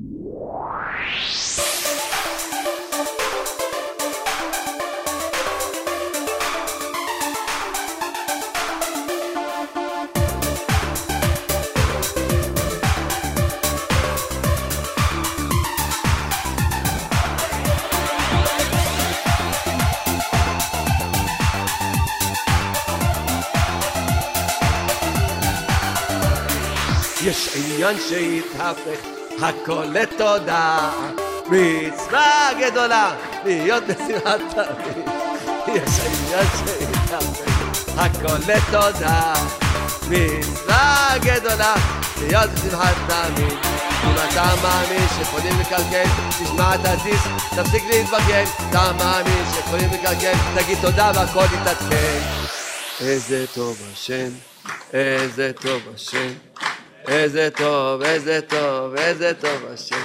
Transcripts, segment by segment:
יש עניין שהתהפך הכל לתודה. מצווה גדולה להיות בשמחת תמיד הכל לתודה. מצווה גדולה להיות בשמחת תמיד אם אתה מאמין שיכולים לקלקל תשמע את הדיס תפסיק להתבגן אתה מאמין שיכולים לקלקל תגיד תודה והכל יתעדכן. איזה טוב השם איזה טוב השם איזה טוב, איזה טוב, איזה טוב השם.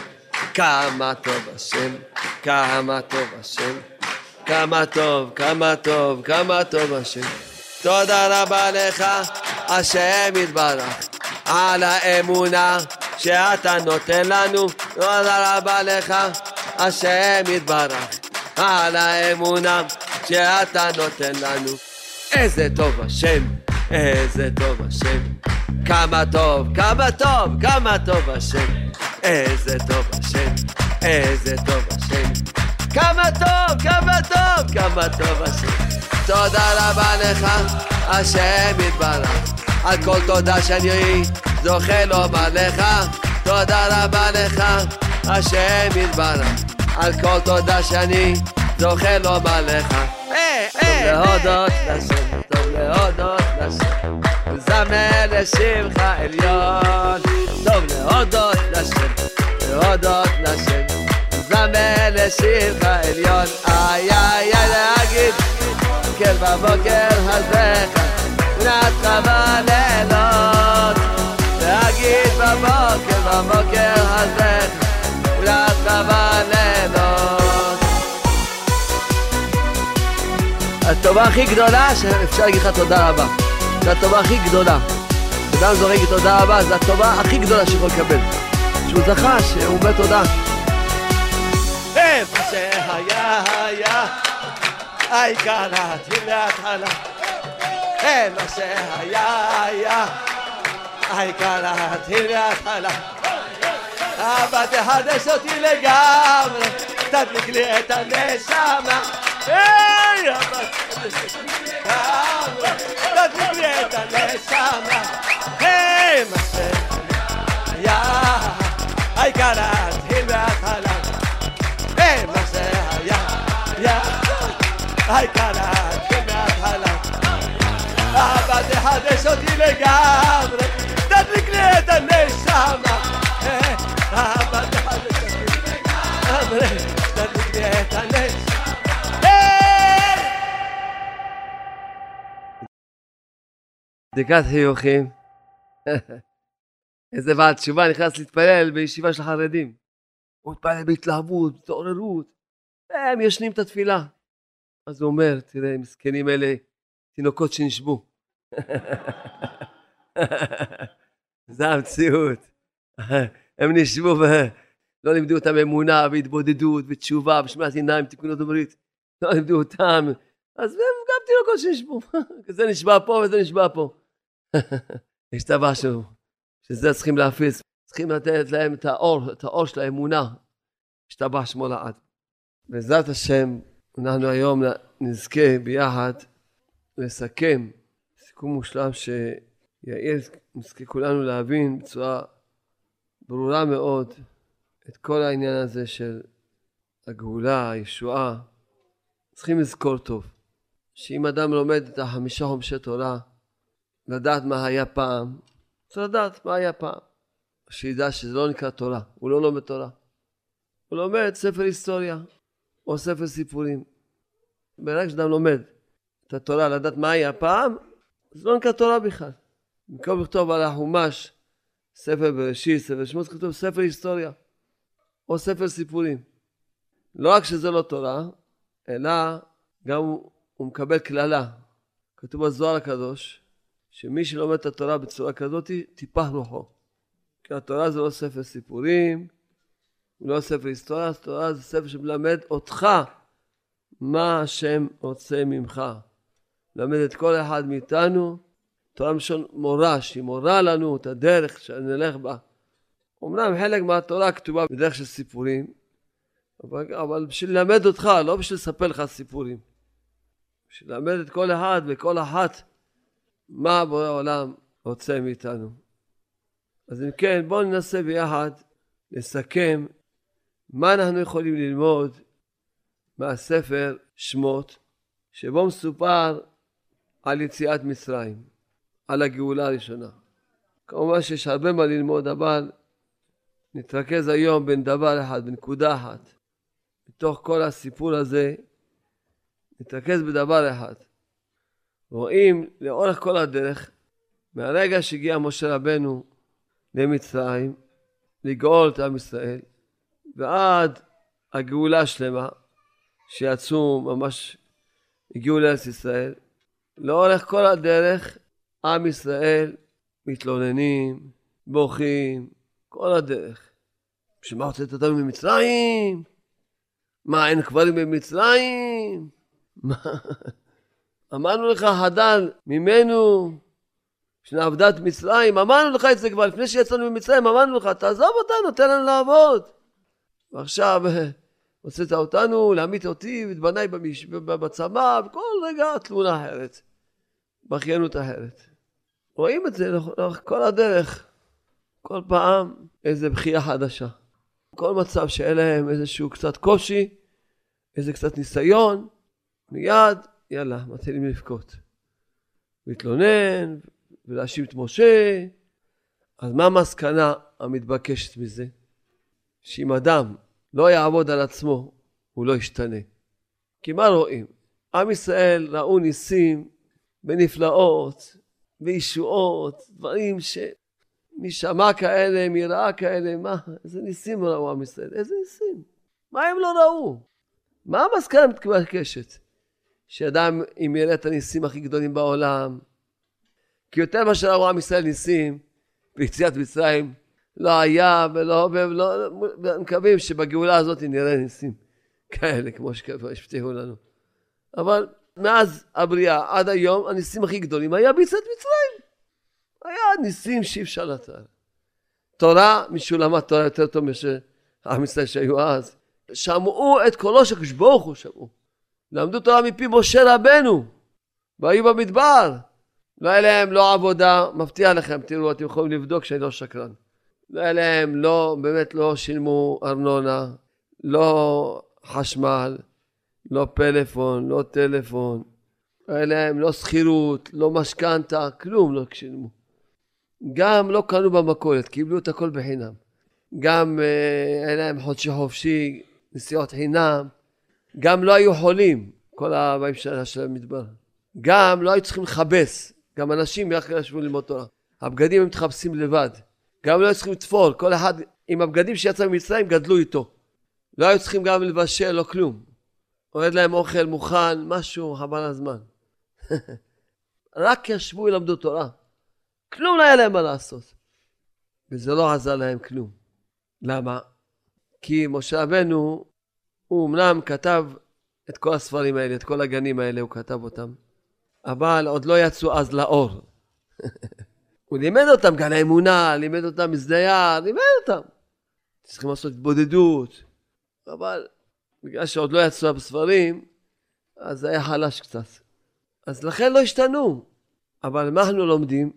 כמה טוב השם, כמה טוב השם. כמה טוב, כמה טוב, כמה טוב השם. תודה רבה לך, השם יתברך, על האמונה שאתה נותן לנו. תודה רבה לך, השם יתברך, על האמונה שאתה נותן לנו. איזה טוב השם, איזה טוב השם. כמה טוב, כמה טוב, כמה טוב השם. איזה טוב השם, איזה טוב השם. כמה טוב, כמה טוב, כמה טוב השם. תודה רבה לך, השם יתברך. על כל תודה שאני זוכה לומר לך. תודה רבה לך, השם יתברך. על כל תודה שאני זוכה לומר לך. טוב להודות לשם, טוב להודות לשם. זמר לשמך עליון, טוב להודות לשם, להודות לשם, זמר לשמך עליון, איי איי איי להגיד, כן בבוקר הזה, נתך בלילות, להגיד בבוקר, בבוקר הזה, נתך בלילות. הטובה הכי גדולה שאפשר להגיד לך תודה רבה. זו הטובה הכי גדולה. אדם זורק תודה רבה, זו הטובה הכי גדולה שיכול לקבל. שהוא זכה, שהוא אומר תודה. איפה שהיה היה, העיקר להתחיל להתחלה. איפה שהיה היה, העיקר להתחיל להתחלה. אבא תחדש אותי לגמרי, תדליק לי את הנשמה. היי, אבא תחדש אותי לגמרי. תדליק לי את הנשמה, היי מה שהיה, העיקר להתחיל מההתחלה, היי מה שהיה, היה, העיקר להתחיל מההתחלה, אבא תחדש אותי לגמרי, תדליק לי את הנשמה, אבא תחדש אותי לגמרי, תדליק לי את הנשמה בדיקת חיוכים. איזה בעל תשובה נכנס להתפלל בישיבה של חרדים. הוא מתפלל בהתלהבות, בהתעוררות. הם ישנים את התפילה. אז הוא אומר, תראה, מסכנים אלה, תינוקות שנשבו. זה המציאות. הם נשבו ולא לימדו אותם אמונה והתבודדות ותשובה ושמיעת עיניים, תיקונות וברית. לא לימדו אותם. אז הם גם תינוקות שנשבו. זה נשבע פה וזה נשבע פה. יש דבר שהוא, שזה צריכים להפיץ, צריכים לתת להם את האור, את האור של האמונה, השתבח שמו לעד. בעזרת השם, אנחנו היום נזכה ביחד לסכם סיכום מושלם שיעיר, נזכה כולנו להבין בצורה ברורה מאוד את כל העניין הזה של הגאולה, הישועה. צריכים לזכור טוב, שאם אדם לומד את החמישה חומשי תורה, לדעת מה היה פעם, צריך לדעת מה היה פעם. שידע שזה לא נקרא תורה, הוא לא לומד תורה. הוא לומד ספר היסטוריה או ספר סיפורים. ברגע שאדם לומד את התורה, לדעת מה היה פעם, זה לא נקרא תורה בכלל. במקום לכתוב על החומש ספר בראשית, ספר שמות, כתוב ספר היסטוריה או ספר סיפורים. לא רק שזה לא תורה, אלא גם הוא מקבל קללה. כתוב בזוהר הקדוש, שמי שלומד את התורה בצורה כזאת, טיפח רוחו. כי התורה זה לא ספר סיפורים, לא ספר היסטוריה, תורה זה ספר שמלמד אותך מה השם רוצה ממך. מלמד את כל אחד מאיתנו, תורה מלשון מורה, שהיא מורה לנו את הדרך שנלך בה. אמנם חלק מהתורה כתובה בדרך של סיפורים, אבל, אבל בשביל ללמד אותך, לא בשביל לספר לך סיפורים. בשביל ללמד את כל אחד וכל אחת מה בורא העולם רוצה מאיתנו. אז אם כן, בואו ננסה ביחד לסכם מה אנחנו יכולים ללמוד מהספר שמות, שבו מסופר על יציאת מצרים, על הגאולה הראשונה. כמובן שיש הרבה מה ללמוד, אבל נתרכז היום בין דבר אחד, בנקודה אחת. מתוך כל הסיפור הזה, נתרכז בדבר אחד. רואים לאורך כל הדרך, מהרגע שהגיע משה רבנו למצרים, לגאול את עם ישראל, ועד הגאולה השלמה, שיצאו ממש, הגיעו לארץ ישראל, לאורך כל הדרך עם ישראל מתלוננים, בוכים, כל הדרך. בשביל מה הוצאת אותנו ממצרים? מה, אין קברים במצרים? מה? אמרנו לך, הדל ממנו, שנה עבדת מצרים, אמרנו לך את זה כבר לפני שיצאנו ממצרים, אמרנו לך, תעזוב אותנו, תן לנו לעבוד. ועכשיו הוצאת אותנו, להמית אותי ואת בניי במש... בצבא, וכל רגע תלונה אחרת, בכיינות אחרת. רואים את זה לאורך כל הדרך, כל פעם איזה בכייה חדשה. כל מצב שאין להם איזשהו קצת קושי, איזה קצת ניסיון, מיד, יאללה, מתחילים לבכות. להתלונן ולהאשים את משה. אז מה המסקנה המתבקשת מזה? שאם אדם לא יעבוד על עצמו, הוא לא ישתנה. כי מה רואים? עם ישראל ראו ניסים ונפלאות וישועות, דברים שמי שמע כאלה, מי ראה כאלה, מה, איזה ניסים ראו עם ישראל, איזה ניסים? מה הם לא ראו? מה המסקנה המתבקשת? שאדם, אם יראה את הניסים הכי גדולים בעולם, כי יותר מאשר ראו עם ישראל ניסים ביציאת מצרים, לא היה ולא, ולא, מקווים שבגאולה הזאת נראה ניסים כאלה, כמו שהבטיחו לנו. אבל מאז הבריאה עד היום, הניסים הכי גדולים היה ביציאת מצרים. היה ניסים שאי אפשר לתאר. תורה, מישהו למד תורה יותר טוב מאשר עם ישראל שהיו אז. שמעו את קולו של קדוש ברוך הוא שמעו. למדו תורה מפי משה רבנו, והיו במדבר. לא היה להם לא עבודה, מבטיח לכם, תראו, אתם יכולים לבדוק שאני לא שקרן. לא היה להם, לא, באמת לא שילמו ארנונה, לא חשמל, לא פלאפון, לא טלפון, לא היה להם לא שכירות, לא משכנתה, כלום לא שילמו. גם לא קנו במכולת, קיבלו את הכל בחינם. גם אה, היה להם חודשי חופשי, נסיעות חינם. גם לא היו חולים, כל שנה של המדבר. גם לא היו צריכים לכבס, גם אנשים יחד ישבו ללמוד תורה. הבגדים הם מתחפשים לבד. גם לא היו צריכים לתפור, כל אחד עם הבגדים שיצא ממצרים גדלו איתו. לא היו צריכים גם לבשל, לא כלום. עומד להם אוכל מוכן, משהו, חבל הזמן. רק ישבו ולמדו תורה. כלום לא היה להם מה לעשות. וזה לא עזר להם כלום. למה? כי משה רבנו, הוא אמנם כתב את כל הספרים האלה, את כל הגנים האלה, הוא כתב אותם, אבל עוד לא יצאו אז לאור. הוא לימד אותם גן האמונה, לימד אותם מזדייר, לימד אותם. צריכים לעשות התבודדות, אבל בגלל שעוד לא יצאו בספרים, אז זה היה חלש קצת. אז לכן לא השתנו. אבל מה אנחנו לומדים?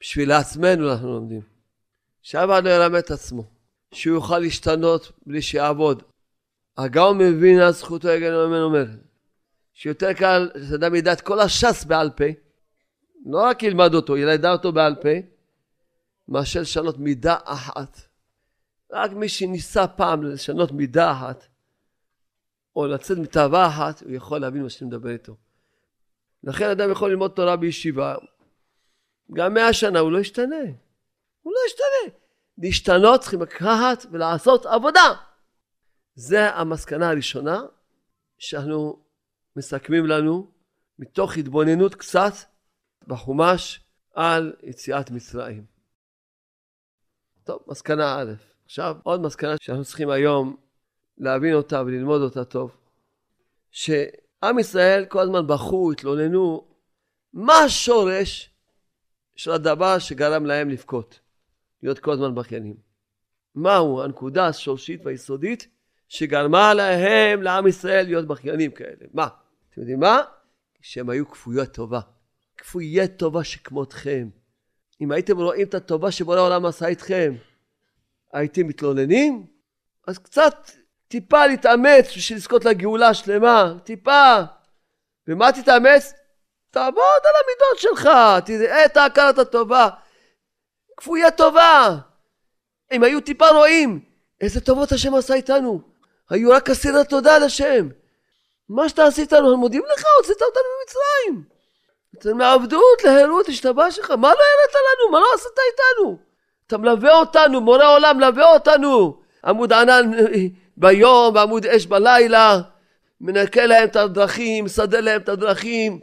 בשביל עצמנו אנחנו לומדים. שאף אחד לא ילמד את עצמו, שהוא יוכל להשתנות בלי שיעבוד. הגאון על זכותו יגן ממנו אומר, שיותר קל שאדם ידע את כל הש"ס בעל פה, לא רק ילמד אותו, ידע אותו בעל פה, מאשר לשנות מידה אחת. רק מי שניסה פעם לשנות מידה אחת, או לצאת מתאווה אחת, הוא יכול להבין מה שאני מדבר איתו. לכן אדם יכול ללמוד תורה בישיבה, גם מאה שנה הוא לא ישתנה. הוא לא ישתנה. להשתנות צריכים לקחת ולעשות עבודה. זה המסקנה הראשונה שאנחנו מסכמים לנו מתוך התבוננות קצת בחומש על יציאת מצרים. טוב, מסקנה א'. עכשיו, עוד מסקנה שאנחנו צריכים היום להבין אותה וללמוד אותה טוב, שעם ישראל כל הזמן בכו, התלוננו, מה השורש של הדבר שגרם להם לבכות, להיות כל הזמן בכיינים? מהו הנקודה השורשית והיסודית שגרמה להם, לעם ישראל, להיות בכיינים כאלה? מה? אתם יודעים מה? שהם היו כפויי טובה. כפויי טובה שכמותכם. אם הייתם רואים את הטובה שבורא העולם עשה איתכם, הייתם מתלוננים? אז קצת, טיפה להתאמץ בשביל לזכות לגאולה השלמה, טיפה. ומה תתאמץ? תעבוד על המידות שלך, תראה את ההכרת הטובה. כפויי טובה. אם היו טיפה רואים איזה טובות השם עשה איתנו. היו רק אסירי תודה לשם. מה שאתה עשית לנו, מודים לך, הוצאת אותנו ממצרים. אתם מעבדות להרות השתבש לך, מה לא הראת לנו? מה לא עשית איתנו? אתה מלווה אותנו, מורה עולם מלווה אותנו. עמוד ענן ביום ועמוד אש בלילה, מנקה להם את הדרכים, מסדר להם את הדרכים.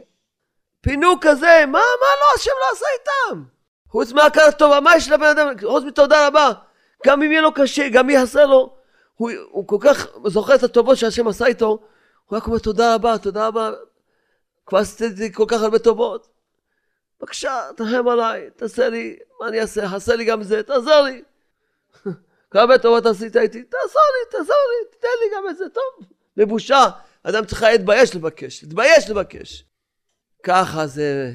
פינוק כזה, מה, מה לא, השם לא עשה איתם? חוץ מהכרת טובה, מה יש לבן אדם? חוץ מתודה רבה. גם אם יהיה לו קשה, גם מי יעשה לו, הוא, הוא כל כך זוכר את הטובות שהשם עשה איתו, הוא רק אומר תודה רבה, תודה רבה, כבר עשיתי כל כך הרבה טובות. בבקשה, תרחם עליי, תעשה לי, מה אני אעשה? עשה לי גם זה, תעזור לי. כמה הרבה טובות עשית איתי, תעזור לי, תעזור לי, תתן לי גם את זה, טוב. בבושה, אדם צריך להתבייש לבקש, להתבייש לבקש. ככה זה,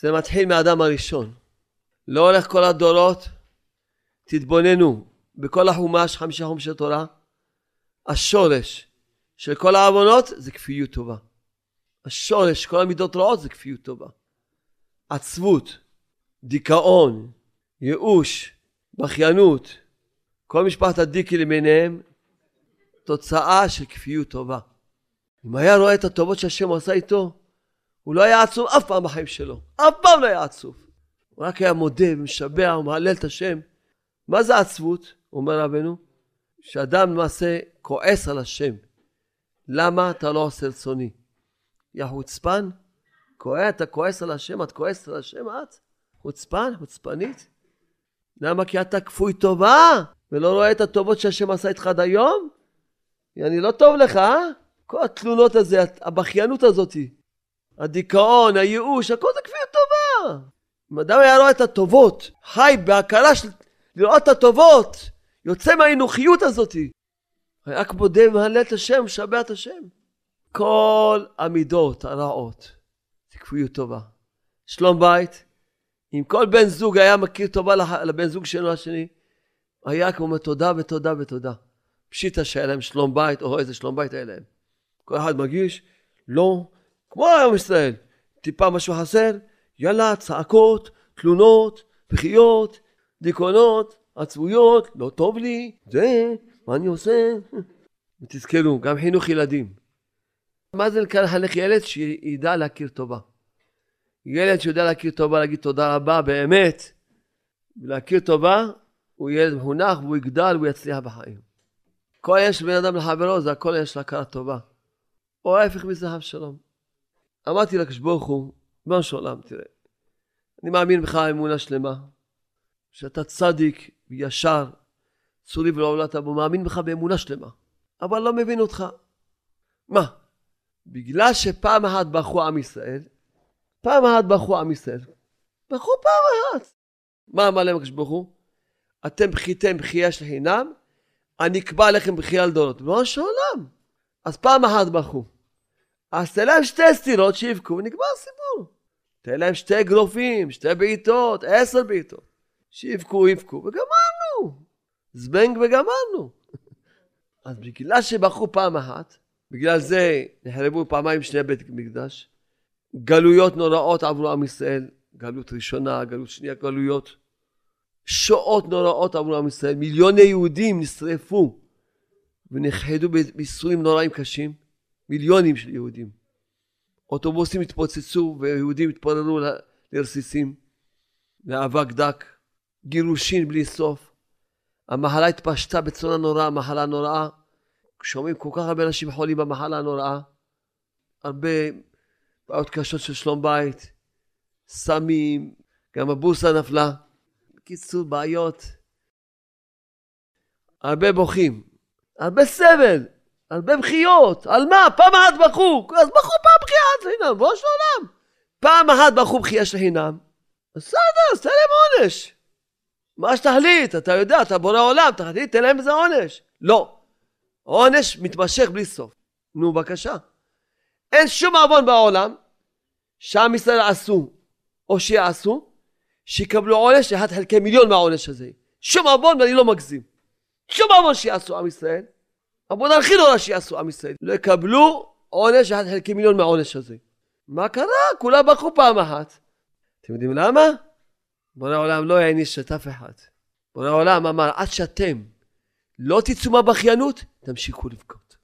זה מתחיל מהאדם הראשון. לא הולך כל הדורות, תתבוננו בכל החומש, חמישה חומשי תורה, השורש של כל העוונות זה כפיות טובה. השורש, כל המידות רעות זה כפיות טובה. עצבות, דיכאון, ייאוש, בכיינות, כל משפחת הדיקי למיניהם, תוצאה של כפיות טובה. אם היה רואה את הטובות שהשם עשה איתו, הוא לא היה עצוב אף פעם בחיים שלו. אף פעם לא היה עצוב. הוא רק היה מודה ומשבח ומהלל את השם. מה זה עצבות? אומר רבנו. שאדם למעשה כועס על השם. למה אתה לא עושה רצוני? יא חוצפן? אתה כועס על השם? את כועסת על השם את? חוצפן? חוצפנית? למה? כי אתה כפוי טובה ולא רואה את הטובות שהשם עשה איתך עד היום? אני לא טוב לך, אה? כל התלונות הזה, הבכיינות הזאתי, הדיכאון, הייאוש, הכל זה כפיות טובה. אם אדם היה רואה את הטובות, חי בהכרה של לראות את הטובות, יוצא מהאנוכיות הזאתי, רק מודה ומהלל את השם, משבח את השם. כל המידות הרעות זה כפיות טובה. שלום בית, אם כל בן זוג היה מכיר טובה לבן זוג שלו השני, היה כמו תודה ותודה ותודה. פשיטה שהיה להם שלום בית, או איזה שלום בית היה להם. כל אחד מרגיש, לא, כמו היום ישראל, טיפה משהו חסר, יאללה, צעקות, תלונות, בכיות, דיכאונות, עצבויות, לא טוב לי, זה, מה אני עושה? ותזכרו, גם חינוך ילדים. מה זה לחנך ילד? שידע להכיר טובה. ילד שיודע להכיר טובה, להגיד תודה רבה באמת, ולהכיר טובה, הוא ילד מחונך והוא יגדל והוא יצליח בחיים. כל יש בן אדם לחברו זה הכל יש להכרת טובה. או ההפך מזה אבשלום. אמרתי לקדוש ברוך הוא, של עולם, תראה, אני מאמין בך אמונה שלמה, שאתה צדיק וישר, צורי ולא עולת אבו, מאמין בך באמונה שלמה, אבל לא מבין אותך. מה? בגלל שפעם אחת בכו עם ישראל, פעם אחת בכו עם ישראל, בכו פעם אחת. מה אמר להם הקדוש ברוך הוא? אתם בכיתם בכייה של חינם, אני אקבע לכם בכייה לדורות. ריבונו של עולם. אז פעם אחת בכו. אז תן להם שתי סטירות שיבכו ונגמר הסיפור. תן להם שתי אגרופים, שתי בעיטות, עשר בעיטות. שיבכו, יבכו, וגמרנו. זבנג וגמרנו. אז בגלל שבכו פעם אחת, בגלל זה נחרבו פעמיים שני בית מקדש. גלויות נוראות עברו עם ישראל, גלות ראשונה, גלות שנייה, גלויות. שואות נוראות עברו עם ישראל, מיליוני יהודים נשרפו ונכחדו בייסורים נוראים קשים. מיליונים של יהודים. אוטובוסים התפוצצו ויהודים התפוררו לרסיסים, לאבק דק, גירושין בלי סוף. המחלה התפשטה בצורה נוראה, מחלה נוראה. שומעים כל כך הרבה אנשים חולים במחלה הנוראה. הרבה בעיות קשות של שלום בית, סמים, גם הבורסה נפלה. בקיצור, בעיות. הרבה בוכים, הרבה סבל, הרבה בכיות. על מה? פעם אחת בכו, אז בכו פעם בכייה של חינם, ראש העולם. פעם אחת בכו בכייה של חינם, בסדר, אז תן להם עונש. מה שתחליט, אתה יודע, אתה בורא עולם, תחליט, תן להם איזה עונש. לא. עונש מתמשך בלי סוף. נו, בבקשה. אין שום עוון בעולם שעם ישראל עשו או שיעשו, שיקבלו עונש אחד חלקי מיליון מהעונש הזה. שום עוון ואני לא מגזים. שום עוון שיעשו עם ישראל, עוון הכי נורא שיעשו עם ישראל, לא יקבלו עונש אחד חלקי מיליון מהעונש הזה. מה קרה? כולם בכו פעם אחת. אתם יודעים למה? בורא העולם לא העניש את אף אחד. בורא העולם אמר, עד שאתם לא תצאו מהבכיינות, תמשיכו לבכות.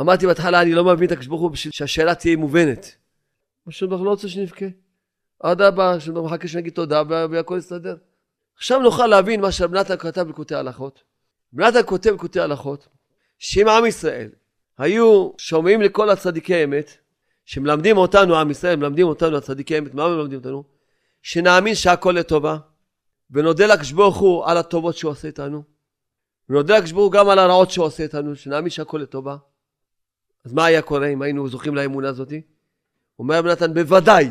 אמרתי בהתחלה, אני לא מבין את הקדוש ברוך הוא בשביל שהשאלה תהיה מובנת. השם ברוך לא רוצה שנבכה. אדרבה, השם ברוך מחכה שנגיד תודה והכל יסתדר. עכשיו נוכל להבין מה שרב נתן כתב בקוטעי הלכות. רב נתן כותב בקוטעי הלכות, שאם עם ישראל היו שומעים לכל הצדיקי אמת, שמלמדים אותנו, עם ישראל, מלמדים אותנו הצדיקי אמת, מה מלמדים אותנו? שנאמין שהכל לטובה, ונודה לקדוש ברוך הוא על הטובות שהוא עושה איתנו, ונודה לקדוש ברוך הוא גם על הרעות שהוא עושה איתנו, שנאמין שהכל לטובה. אז מה היה קורה אם היינו זוכים לאמונה הזאתי? אומר רב נתן, בוודאי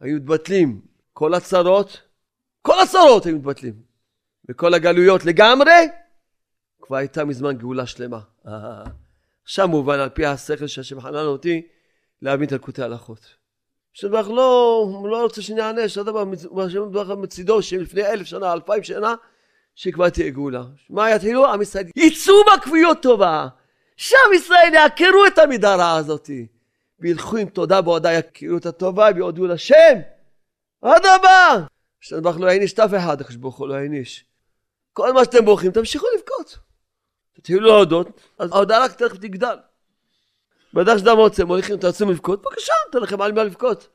היו מתבטלים כל הצרות, כל הצרות היו מתבטלים, וכל הגלויות לגמרי, כבר הייתה מזמן גאולה שלמה. עכשיו מובן על פי השכל שהשם חנן אותי להבין את אלקוטי ההלכות. שבח לא, הוא לא רוצה שנענש, הדבר, השם דבר מצידו שלפני אלף שנה, אלפיים שנה, שכבר תהיה גאולה. מה יתחילו? עם ישראל יצאו בכפיות טובה. שם ישראל יעקרו את המידה הרעה הזאתי. וילכו עם תודה בעודה יכירו את הטובה ויודו לשם. אדרבה! השם לא העניש את אף אחד, הקדוש ברוך הוא לא העניש. כל מה שאתם בורחים, תמשיכו לבכות. תתחילו להודות, אז ההודעה רק תלך ותגדל. בדרך שאדם רוצה, מוליכים, רוצים לבכות? בבקשה, ניתן לכם על מה לבכות.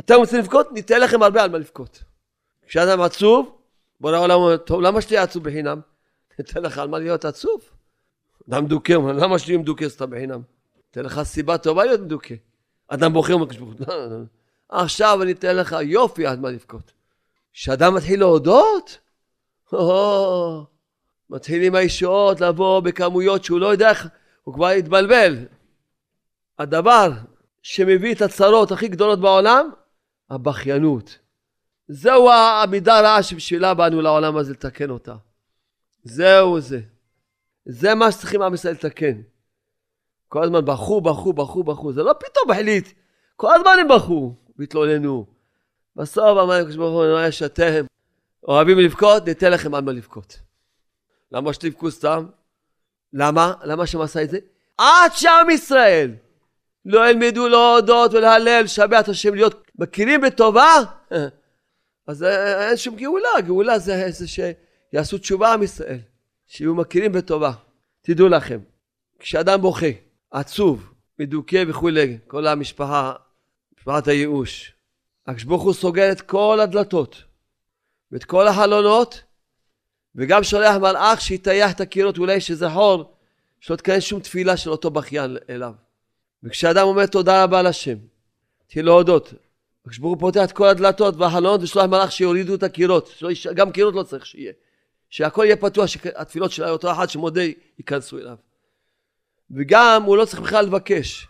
אתם רוצים לבכות? ניתן לכם הרבה על מה לבכות. כשאדם עצוב, בוא העולם אומר, טוב, למה שתהיה עצוב בחינם? ניתן לך על מה להיות עצוב. אדם מדוכא, אומר, למה שתהיה מדוכא סתם בחינם? אתן לך סיבה טובה להיות מדוכא. אדם בוחר ומקשבור. עכשיו אני אתן לך יופי עד מה לבכות. כשאדם מתחיל להודות, מתחילים הישועות לבוא בכמויות שהוא לא יודע איך, הוא כבר התבלבל. הדבר שמביא את הצרות הכי גדולות בעולם, הבכיינות. זהו המידה הרעה שבשבילה באנו לעולם הזה לתקן אותה. זהו זה. זה מה שצריכים עם ישראל לתקן. כל הזמן בכו, בכו, בכו, בכו. זה לא פתאום החליט. כל הזמן הם בכו והתלוננו. בסוף אמר הקדוש ברוך הוא, נראה שאתם אוהבים לבכות, ניתן לכם על מה לבכות. למה שתבכו סתם? למה? למה שם עשה את זה? עד שעם ישראל לא ילמדו להודות ולהלל, לשבח את השם, להיות מכירים בטובה, אז אין שום גאולה. גאולה זה, זה שיעשו תשובה עם ישראל, שיהיו מכירים בטובה. תדעו לכם, כשאדם בוכה, עצוב, מדוכא וכולי, כל המשפחה, משפחת הייאוש, הקדוש ברוך הוא סוגר את כל הדלתות ואת כל החלונות וגם שולח מלאך שיטייח את הקירות אולי שזה חור שלא תכנס שום תפילה של אותו בכיין אליו. וכשאדם אומר תודה רבה לשם, תהיה להודות. הקדוש ברוך הוא פותח את כל הדלתות והחלונות ושלוח מלאך שיורידו את הקירות, גם קירות לא צריך שיהיה. שהכל יהיה פתוח, שהתפילות של אותו אחד שמודה ייכנסו אליו. וגם הוא לא צריך בכלל לבקש.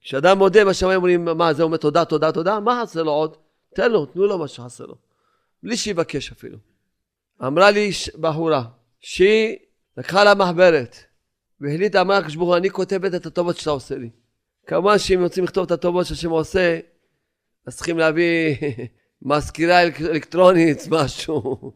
כשאדם מודה בשמיים אומרים, מה זה אומר תודה, תודה, תודה, מה חסר לו עוד? תן לו, תנו לו מה שחסר לו. בלי שיבקש אפילו. אמרה לי בחורה, שהיא לקחה לה מחברת, והחליטה, אמרה הקדוש ברוך הוא, אני כותבת את הטובות שאתה עושה לי. כמובן שאם רוצים לכתוב את הטובות שהשם עושה, אז צריכים להביא מזכירה אלקטרונית, משהו.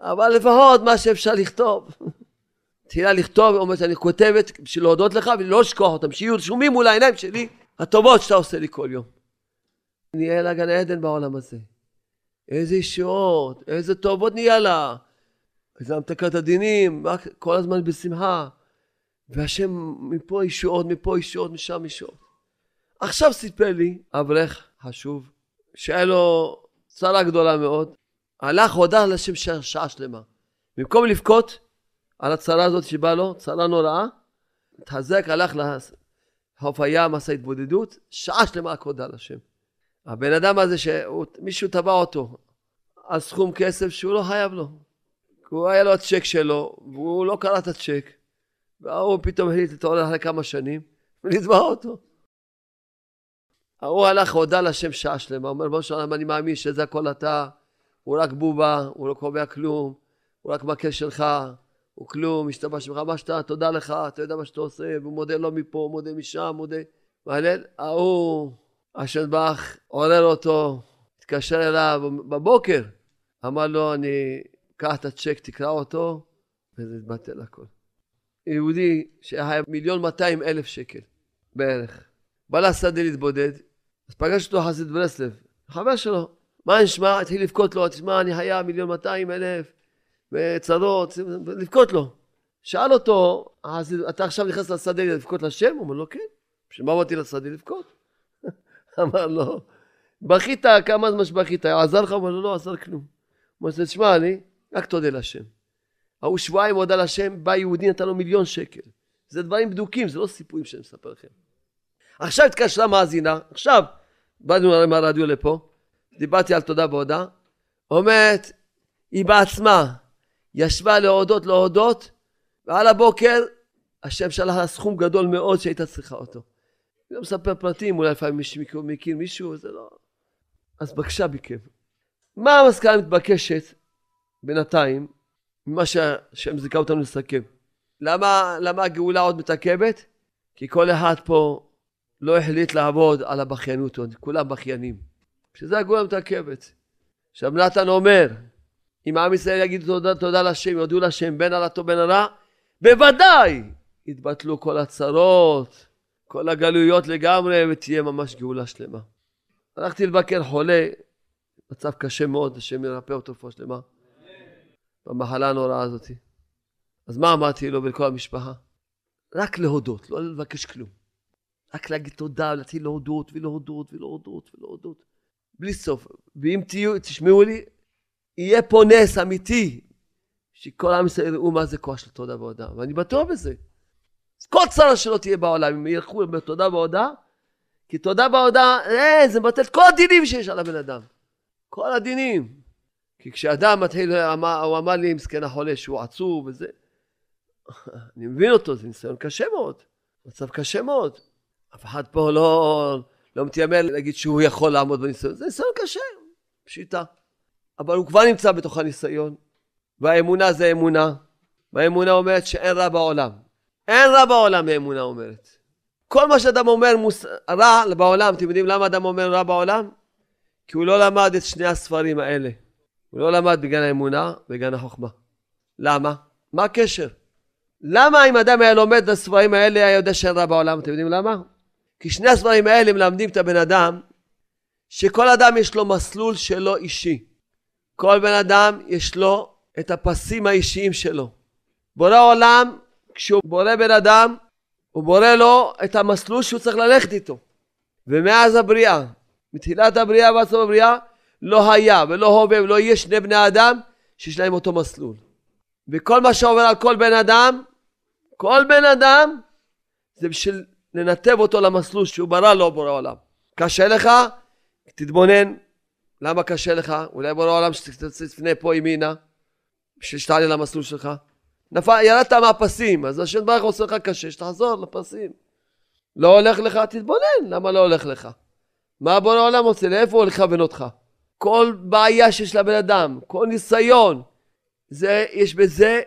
אבל לפחות מה שאפשר לכתוב. תחילה לכתוב, אומרת אני כותבת בשביל להודות לך ולא לשכוח אותם, שיהיו רשומים מול העיניים שלי הטובות שאתה עושה לי כל יום. נהיה לה גן עדן בעולם הזה. איזה ישועות, איזה טובות נהיה לה. איזה המתקת הדינים, כל הזמן בשמחה. והשם מפה ישועות, מפה ישועות, משם ישועות. עכשיו סיפר לי אברך חשוב, שהיה לו צרה גדולה מאוד, הלך הודה לשם שעה שלמה. במקום לבכות על הצרה הזאת שבאה לו, צרה נוראה, התחזק, הלך לחוף הים, עשה התבודדות, שעה שלמה רק הודה לשם. הבן אדם הזה, שמישהו תבע אותו על סכום כסף שהוא לא חייב לו. הוא היה לו הצ'ק שלו, והוא לא קרא את הצ'ק, וההוא פתאום החליט להתעורר אחרי כמה שנים, ולתבע אותו. ההוא הלך, הודה לשם שעה שלמה, אומר, בוא שלום, אני מאמין שזה הכל אתה, הוא רק בובה, הוא לא קובע כלום, הוא רק מכה שלך, הוא כלום, משתבש ממך, מה שאתה, תודה לך, אתה יודע מה שאתה עושה, והוא מודה לא מפה, מודה משם, מודה, מהלל, ההוא, השנבח, עורר אותו, התקשר אליו בבוקר, אמר לו, אני, קח את הצ'ק, תקרא אותו, וזה התבטל הכל. יהודי שהיה מיליון מאתיים אלף שקל בערך, בא לשדה להתבודד, אז פגש אותו חסיד ברסלב, חבר שלו, מה נשמע? התחיל לבכות לו, תשמע, אני היה מיליון מאתיים אלף, וצרות, לבכות לו. שאל אותו, אתה עכשיו נכנס לשדה לבכות לשם? הוא אומר לו, כן. בשביל מה באתי לשדה לבכות? אמר לו, בכית, כמה זמן שבכית, עזר לך? הוא אומר לו, לא עזר כלום. הוא אומר, תשמע לי, רק תודה לשם. ההוא שבועיים הודה לשם, בא יהודי נתן לו מיליון שקל. זה דברים בדוקים, זה לא סיפורים שאני מספר לכם. עכשיו התקשרה מאזינה, עכשיו באנו מהרדיו לפה, דיברתי על תודה בהודעה, אומרת, היא בעצמה ישבה להודות להודות, ועל הבוקר השם שלח לה סכום גדול מאוד שהייתה צריכה אותו. אני לא מספר פרטים, אולי לפעמים מישהו מכיר מישהו, זה לא... אז בבקשה מכם. מה המסקנה המתבקשת בינתיים, ממה שהשם זיכה אותנו לסכם? למה, למה הגאולה עוד מתעכבת? כי כל אחד פה לא החליט לעבוד על הבכיינות עוד, כולם בכיינים. שזה הגאולה מתעכבת. עכשיו נתן אומר, אם עם ישראל יגידו תודה, תודה לשם, יודו לשם בין על הטוב בין הרע, בוודאי יתבטלו כל הצרות, כל הגלויות לגמרי, ותהיה ממש גאולה שלמה. הלכתי לבקר חולה, מצב קשה מאוד, השם ירפא אותו רפואה שלמה, במחלה הנוראה הזאת. אז מה אמרתי לו ולכל המשפחה? רק להודות, לא לבקש כלום. רק להגיד תודה, להתחיל להודות ולהודות ולהודות ולהודות. בלי סוף. ואם תהיו, תשמעו לי, יהיה פה נס אמיתי, שכל עם ישראל יראו מה זה כוח של תודה והודעה, ואני בטוח בזה. כל צרה שלא תהיה בעולם, אם ילכו בתודה והודעה, כי תודה והודעה, אה, זה מבטל כל הדינים שיש על הבן אדם. כל הדינים. כי כשאדם מתחיל, הוא אמר לי, מסכן החולה, שהוא עצוב וזה, אני מבין אותו, זה ניסיון קשה מאוד, מצב קשה מאוד. אף אחד פה לא, לא מתיימר להגיד שהוא יכול לעמוד בניסיון, זה ניסיון קשה, פשיטה. אבל הוא כבר נמצא בתוך הניסיון, והאמונה זה אמונה, והאמונה אומרת שאין רע בעולם. אין רע בעולם, האמונה אומרת. כל מה שאדם אומר מוס... רע בעולם, אתם יודעים למה אדם אומר רע בעולם? כי הוא לא למד את שני הספרים האלה. הוא לא למד בגן האמונה ובגן החוכמה. למה? מה הקשר? למה אם אדם היה לומד את הספרים האלה היה יודע שאין רע בעולם? אתם יודעים למה? כי שני הספרים האלה מלמדים את הבן אדם שכל אדם יש לו מסלול שלו אישי. כל בן אדם יש לו את הפסים האישיים שלו. בורא עולם, כשהוא בורא בן אדם, הוא בורא לו את המסלול שהוא צריך ללכת איתו. ומאז הבריאה, מתחילת הבריאה ועד סוף הבריאה, לא היה ולא הווה ולא יהיה שני בני אדם שיש להם אותו מסלול. וכל מה שעובר על כל בן אדם, כל בן אדם, זה בשביל לנתב אותו למסלול שהוא ברא לו בורא עולם. קשה לך? תתבונן. למה קשה לך? אולי בורא עולם שתפנה פה ימינה, בשביל שתעלה למסלול שלך. נפל, ירדת מהפסים, אז השם ברוך עושה לך קשה, שתחזור לפסים. לא הולך לך, תתבונן, למה לא הולך לך? מה בורא העולם עושה? לאיפה הוא לכוון אותך? כל בעיה שיש לבן אדם, כל ניסיון, זה, יש בזה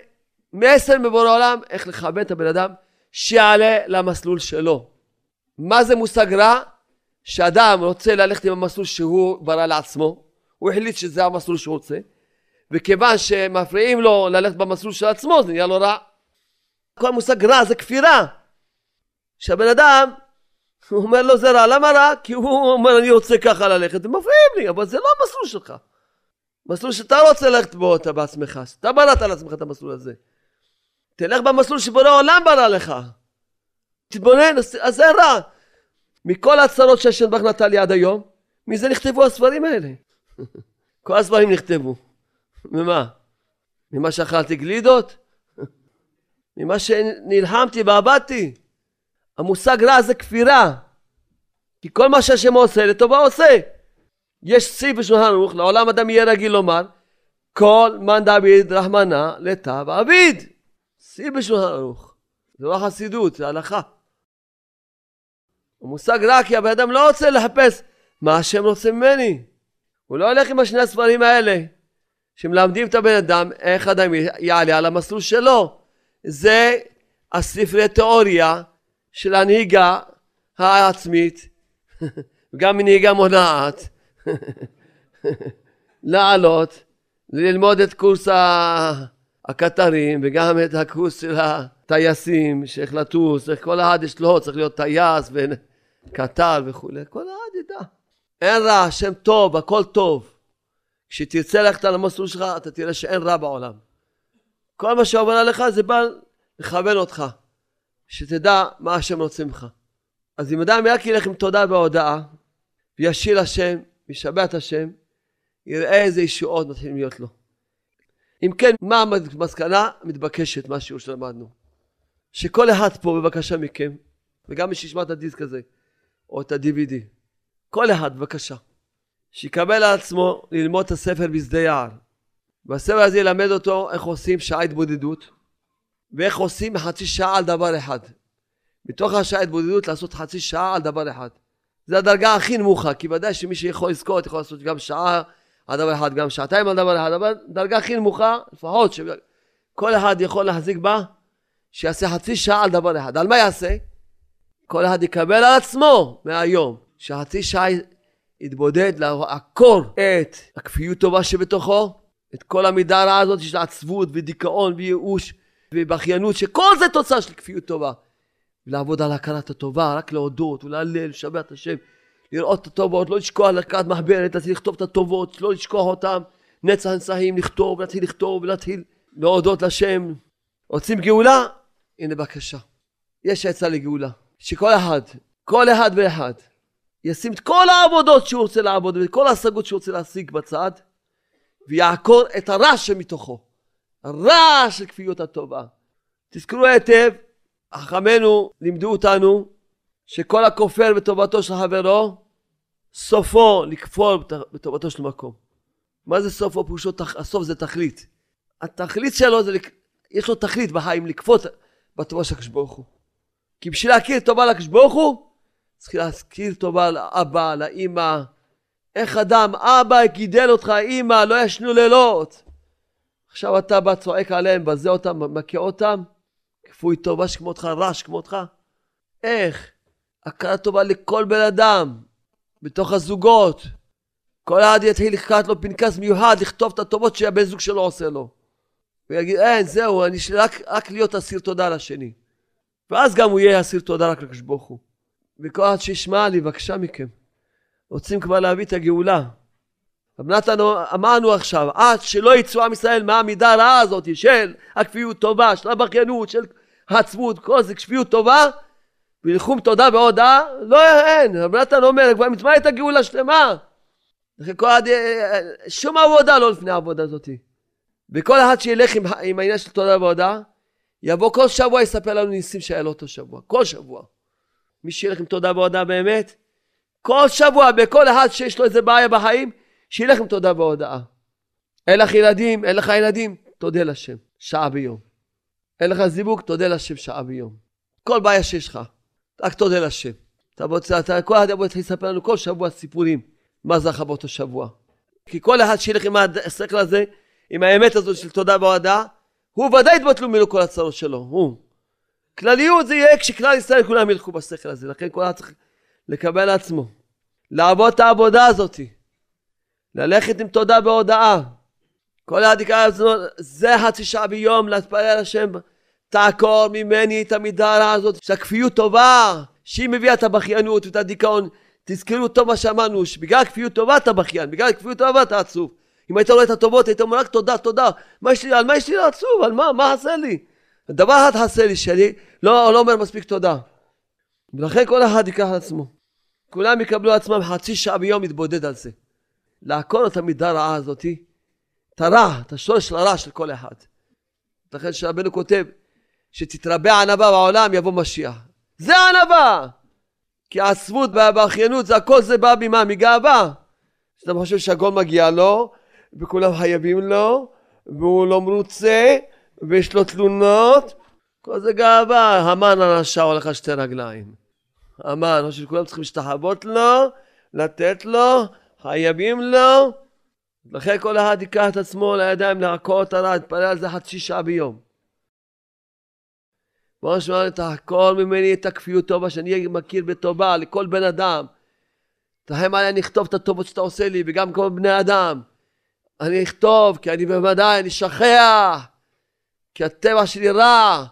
מסר מבורא העולם איך לכוון את הבן אדם שיעלה למסלול שלו. מה זה מושג רע? שאדם רוצה ללכת עם המסלול שהוא ברא לעצמו, הוא החליט שזה המסלול שהוא רוצה, וכיוון שמפריעים לו ללכת במסלול של עצמו זה נהיה לו רע. כל מושג רע זה כפירה. שהבן אדם, הוא אומר לו זה רע, למה רע? כי הוא אומר אני רוצה ככה ללכת, ומפריעים לי, אבל זה לא המסלול שלך. מסלול שאתה רוצה ללכת בו אתה בעצמך, אתה בראת לעצמך את המסלול הזה. תלך במסלול שבורא עולם ברא לך. תתבונן, אז זה רע. מכל הצרות שהשם ברוך נתן לי עד היום, מזה נכתבו הספרים האלה. כל הספרים נכתבו. ממה? ממה שאכלתי גלידות? ממה שנלחמתי ועבדתי? המושג רע זה כפירה. כי כל מה שהשם עושה לטובה עושה. יש סעיף בשולחן ערוך, לעולם אדם יהיה רגיל לומר, כל מאן דעביד רחמנא לתו עביד. שיא בשולחן ערוך. זה לא חסידות, זה הלכה. המושג רק כי הבן אדם לא רוצה לחפש מה השם רוצה ממני. הוא לא הולך עם השני הספרים האלה, שמלמדים את הבן אדם איך אדם יעלה על המסלול שלו. זה הספרי תיאוריה של הנהיגה העצמית, גם מנהיגה מונעת, לעלות, ללמוד את קורס הקטרים וגם את הקורס של הטייסים, שאיך לטוס, איך כל אחד יש לו, צריך להיות טייס וקטר וכולי, כל אחד ידע. אין רע, השם טוב, הכל טוב. כשתרצה ללכת על המסלול שלך, אתה תראה שאין רע בעולם. כל מה שעובר עליך זה בא לכוון אותך, שתדע מה השם רוצה ממך. אז אם אדם רק ילך עם תודה והודאה, וישיר השם, וישבע את השם, יראה איזה ישועות מתחילים להיות לו. אם כן, מה המסקנה המתבקשת מהשיעור שלמדנו? שכל אחד פה, בבקשה מכם, וגם מי שישמע את הדיסק הזה, או את ה-DVD, כל אחד, בבקשה, שיקבל על עצמו ללמוד את הספר בשדה יער. והספר הזה ילמד אותו איך עושים שעה התבודדות, ואיך עושים חצי שעה על דבר אחד. מתוך השעה התבודדות לעשות חצי שעה על דבר אחד. זה הדרגה הכי נמוכה, כי ודאי שמי שיכול לזכות יכול לעשות גם שעה על דבר אחד, גם שעתיים על דבר אחד, אבל דרגה הכי נמוכה, לפחות שכל אחד יכול להחזיק בה, שיעשה חצי שעה על דבר אחד. על מה יעשה? כל אחד יקבל על עצמו מהיום, שחצי שעה יתבודד לעקור את הכפיות טובה שבתוכו, את כל המידה הרעה הזאת של עצבות ודיכאון וייאוש ובכיינות, שכל זה תוצאה של כפיות טובה. ולעבוד על הכרת הטובה, רק להודות ולהלל, לשבח את השם, לראות את הטובות, לא לשכוח לקחת מחברת, להתחיל לכתוב את הטובות, לא לשכוח אותם, נצח נצחים, לכתוב, להתחיל לכתוב ולהתחיל להודות לשם. רוצים גאולה? הנה בבקשה. יש עצה לגאולה. שכל אחד, כל אחד ואחד, ישים את כל העבודות שהוא רוצה לעבוד ואת כל ההשגות שהוא רוצה להשיג בצד ויעקור את הרע שמתוכו. הרע של כפיות הטובה. תזכרו היטב, חכמינו לימדו אותנו שכל הכופר בטובתו של חברו, סופו לכפור בטובתו של מקום. מה זה סופו? פירושו, הסוף זה תכלית. התכלית שלו זה, יש לו תכלית בחיים, לכפות בטובה של הקדוש ברוך הוא. כי בשביל להכיר טובה לקדוש ברוך הוא, צריך להזכיר טובה לאבא, לאימא. איך אדם, אבא גידל אותך, אימא, לא ישנו לילות. עכשיו אתה בא צועק עליהם, בזה אותם, מכה אותם. כפוי טובה שכמותך, רש כמותך. איך? הכרה טובה לכל בן אדם, בתוך הזוגות. כל אחד יתחיל לקחת לו פנקס מיוחד, לכתוב את הטובות שהבן זוג שלו עושה לו. הוא יגיד, אין, זהו, אני רק, רק להיות אסיר תודה לשני. ואז גם הוא יהיה אסיר תודה רק לקדוש ברוך הוא. וכל אחד שישמע לי, בבקשה מכם. רוצים כבר להביא את הגאולה. רב נתן אמרנו עכשיו, עד שלא יצאו עם ישראל מהמידה הרעה הזאת של הכפיות טובה, של הבכיינות, של העצמות, כל זה כפיות טובה, וילכו תודה והודאה, לא אין. רב נתן אומר, כבר מצווה את הגאולה שלמה. שום עבודה לא לפני העבודה הזאת. וכל אחד שילך עם, עם העניין של תודה והודאה, יבוא כל שבוע יספר לנו ניסים שהיה לו אותו שבוע. כל שבוע. מי שילך עם תודה והודאה באמת, כל שבוע בכל אחד שיש לו איזה בעיה בחיים, שילך עם תודה והודאה. אין לך ילדים, אין לך ילדים, תודה לשם, שעה ביום. אין לך זיווג, תודה לשם שעה ביום. כל בעיה שיש לך, רק תודה לשם. אתה רוצה, אתה, כל אחד יבוא להתחיל לספר לנו כל שבוע סיפורים, מה זכה באותו שבוע. כי כל אחד שילך עם השכל הזה, עם האמת הזו של תודה והודאה, הוא ודאי יתבטלו ממנו כל הצרות שלו, הוא. כלליות זה יהיה כשכלל ישראל כולם ילכו בשכל הזה, לכן כל אחד צריך לקבל לעצמו. לעבוד את העבודה הזאת. ללכת עם תודה והודאה. כל אחד יקרא לעצמו, זה חצי שעה ביום להתפלל השם, תעקור ממני את המידה הרעה הזאת, שהכפיות טובה, שהיא מביאה את הבכיינות ואת הדיכאון. תזכרו טוב מה שאמרנו, שבגלל כפיות טובה אתה בכיין, בגלל כפיות טובה אתה עצוב. אם היית רואה את הטובות, היית אומר רק תודה, תודה. מה יש לי, על מה יש לי לעצוב? על מה? מה עשה לי? דבר אחד עשה לי, שאני לא, לא אומר מספיק תודה. ולכן כל אחד ייקח על עצמו. כולם יקבלו עצמם חצי שעה ביום להתבודד על זה. לעקור את המידה הרעה הזאתי, את הרע, את השורש של הרע של כל אחד. לכן שרבנו כותב, שתתרבה ענווה בעולם יבוא משיח. זה ענווה! כי העצבות והבכיינות, זה הכל זה בא ממה? מגאווה. שאתה חושב שהגול מגיע לו, וכולם חייבים לו, והוא לא מרוצה, ויש לו תלונות, כל זה גאווה. המן הרשע הולך על שתי רגליים. המן, או שכולם צריכים להשתחוות לו, לתת לו, חייבים לו. לכן כל אחד ייקח את עצמו לידיים לעקור הרע, יתפלל על זה חצי שעה ביום. בוא נשמע, תחקור ממני את הכפיות טובה שאני מכיר בטובה לכל בן אדם. תרחם עליי, אני אכתוב את הטובות שאתה עושה לי, וגם כמו בני אדם. אני אכתוב, כי אני בוודאי, אני שכח. כי הטבע שלי רע.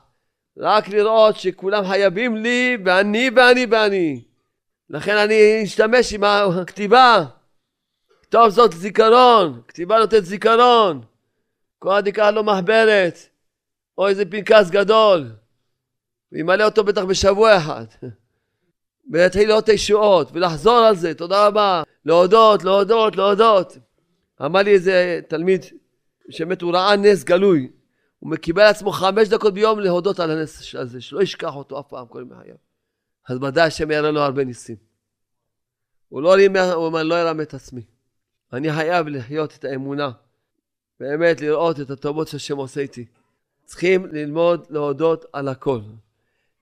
רק לראות שכולם חייבים לי, ואני ואני ואני. לכן אני אשתמש עם הכתיבה. כתוב זאת זיכרון, כתיבה נותנת זיכרון. כל אחד ייקח לו מחברת, או איזה פנקס גדול, וימלא אותו בטח בשבוע אחד. ויתחיל לראות ישועות, ולחזור על זה, תודה רבה, להודות, להודות, להודות. אמר לי איזה תלמיד, שבאמת הוא ראה נס גלוי, הוא קיבל לעצמו חמש דקות ביום להודות על הנס הזה, שלא ישכח אותו אף פעם כל ימי חייו. אז ודאי השם יראה לו הרבה ניסים. הוא לא רימה, הוא לא ירם את עצמי. אני חייב לחיות את האמונה. באמת לראות את הטובות שהשם עושה איתי. צריכים ללמוד להודות על הכל.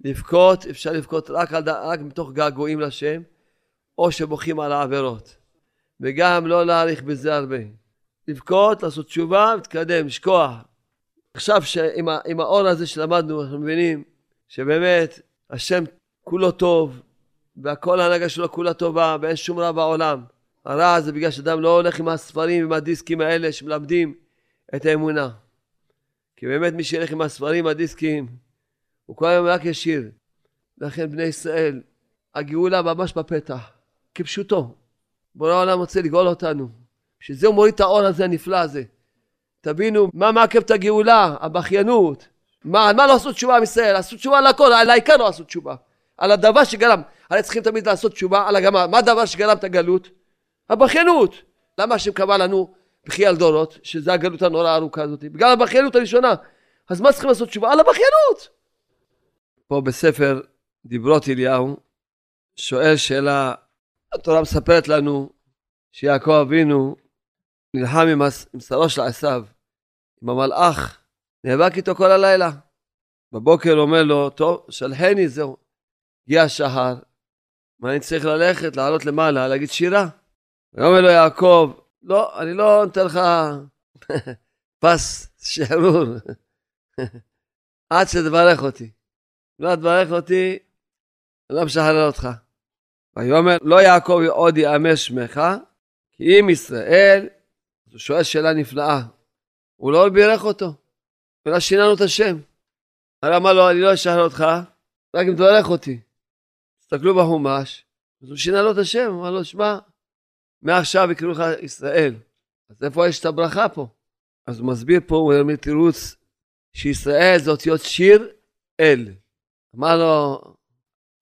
לבכות, אפשר לבכות רק, על, רק מתוך געגועים לשם, או שבוכים על העבירות. וגם לא להאריך בזה הרבה. לבכות, לעשות תשובה, להתקדם, לשכוח. עכשיו שעם האור הזה שלמדנו, אנחנו מבינים שבאמת השם כולו טוב, והכל ההנהגה שלו כולה טובה, ואין שום רע בעולם. הרע זה בגלל שאדם לא הולך עם הספרים ועם הדיסקים האלה שמלמדים את האמונה. כי באמת מי שילך עם הספרים, הדיסקים, הוא כל היום רק ישיר. לכן בני ישראל, הגאולה ממש בפתח, כפשוטו. בורא העולם רוצה לגאול אותנו. בשביל זה הוא מוריד את האור הזה הנפלא הזה. תבינו מה מעכב את הגאולה, הבכיינות. מה, על מה לא עשו תשובה עם ישראל? עשו תשובה על הכל, על העיקר לא עשו תשובה. על הדבר שגרם. הרי צריכים תמיד לעשות תשובה על הגמר. מה הדבר שגרם את הגלות? הבכיינות. למה השם קבע לנו בכייה דורות, שזה הגלות הנוראה הארוכה הזאת? בגלל הבכיינות הראשונה. אז מה צריכים לעשות תשובה? על הבכיינות. פה בספר דיברות אליהו, שואל שאלה, התורה מספרת לנו שיעקב אבינו נלחם עם, עם שרו של עשיו, עם המלאך, נאבק איתו כל הלילה. בבוקר אומר לו, טוב, שלחני, זהו. הגיע השחר, מה אני צריך ללכת, לעלות למעלה, להגיד שירה? ויאמר לו יעקב, לא, אני לא נותן לך פס שחרור עד שתברך אותי. לא תברך אותי, אני לא משחרר אותך. ויאמר, לא יעקב עוד יאמר שמך, כי אם ישראל, הוא שואל שאלה נפלאה. הוא לא בירך אותו, אלא שיננו את השם. הרי אמר לו, אני לא אשחרר אותך, רק אם תברך אותי. תסתכלו בחומש, אז הוא שינה לו את השם, אמר לו, שמע, מעכשיו יקראו לך ישראל. אז איפה יש את הברכה פה? אז הוא מסביר פה, הוא אומר תירוץ, שישראל זה אותיות שיר אל. אמר לו,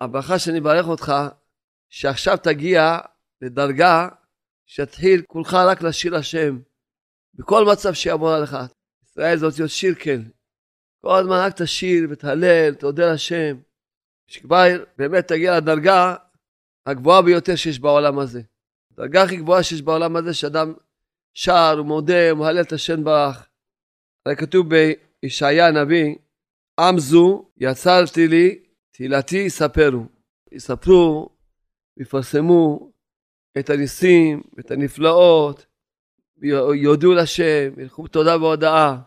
הברכה שאני אברך אותך, שעכשיו תגיע לדרגה שתתחיל כולך רק לשיר השם, בכל מצב שיעבור עליך. ישראל זה אותיות שיר כן. כל הזמן רק תשיר ותהלל, תודה לשם. שכבר באמת תגיע לדרגה הגבוהה ביותר שיש בעולם הזה. הדרגה הכי גבוהה שיש בעולם הזה, שאדם שר ומודה ומהלל את השם ברך. הרי כתוב בישעיה הנביא, עם זו יצרתי לי, תהילתי יספרו. יספרו, יפרסמו את הניסים, את הנפלאות, יודו לשם, ילכו בתודה והודאה.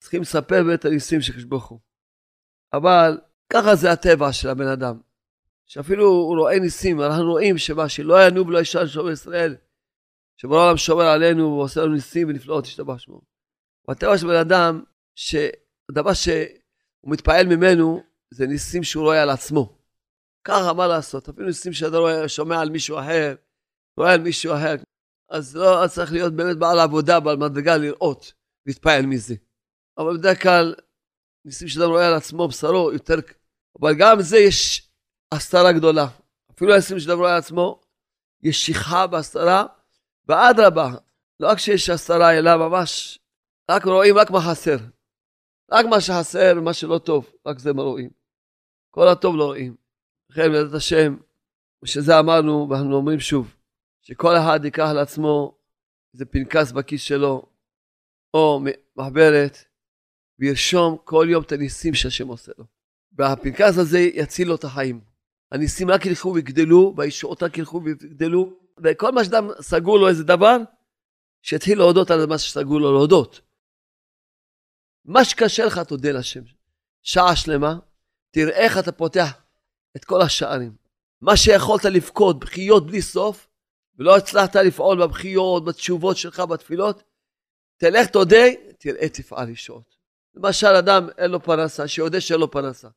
צריכים לספר את הניסים של הוא. אבל ככה זה הטבע של הבן אדם. שאפילו הוא רואה ניסים, אנחנו רואים שמה, שלא ינוב ולא ישן שומר ישראל, שבורא העולם שומר עלינו ועושה לנו ניסים ונפלאות, השתבח שמו. והטבע של בן אדם, שהדבר שהוא מתפעל ממנו, זה ניסים שהוא רואה על עצמו. ככה, מה לעשות? אפילו ניסים שאתה רואה, שומע על מישהו אחר, רואה על מישהו אחר, אז לא צריך להיות באמת בעל עבודה, בעל מדרגה לראות, להתפעל מזה. אבל בדרך כלל, ניסים שאתה רואה על עצמו, בשרו, יותר... אבל גם זה יש הסתרה גדולה. אפילו הניסים שאתה רואה על עצמו, יש שכחה בהסתרה, ואדרבה, לא רק שיש הסתרה, אלא ממש, רק רואים רק מה חסר. רק מה שחסר, מה שלא טוב, רק זה מה רואים. כל הטוב לא רואים. לכן, בעזרת השם, ושזה אמרנו, ואנחנו אומרים שוב, שכל אחד ייקח לעצמו איזה פנקס בכיס שלו, או מחברת, וירשום כל יום את הניסים שהשם עושה לו. והפנקס הזה יציל לו את החיים. הניסים רק ילכו ויגדלו, והישועות רק ילכו ויגדלו, וכל מה שאדם סגור לו איזה דבר, שיתחיל להודות על מה שסגור לו להודות. מה שקשה לך, תודה לשם. שעה שלמה, תראה איך אתה פותח את כל השערים. מה שיכולת לבכות, בכיות בלי סוף, ולא הצלחת לפעול בבכיות, בתשובות שלך, בתפילות, תלך תודה, תראה תפעל ישועות. למשל, אדם אין לו פרנסה, שיודע שאין לו פרנסה.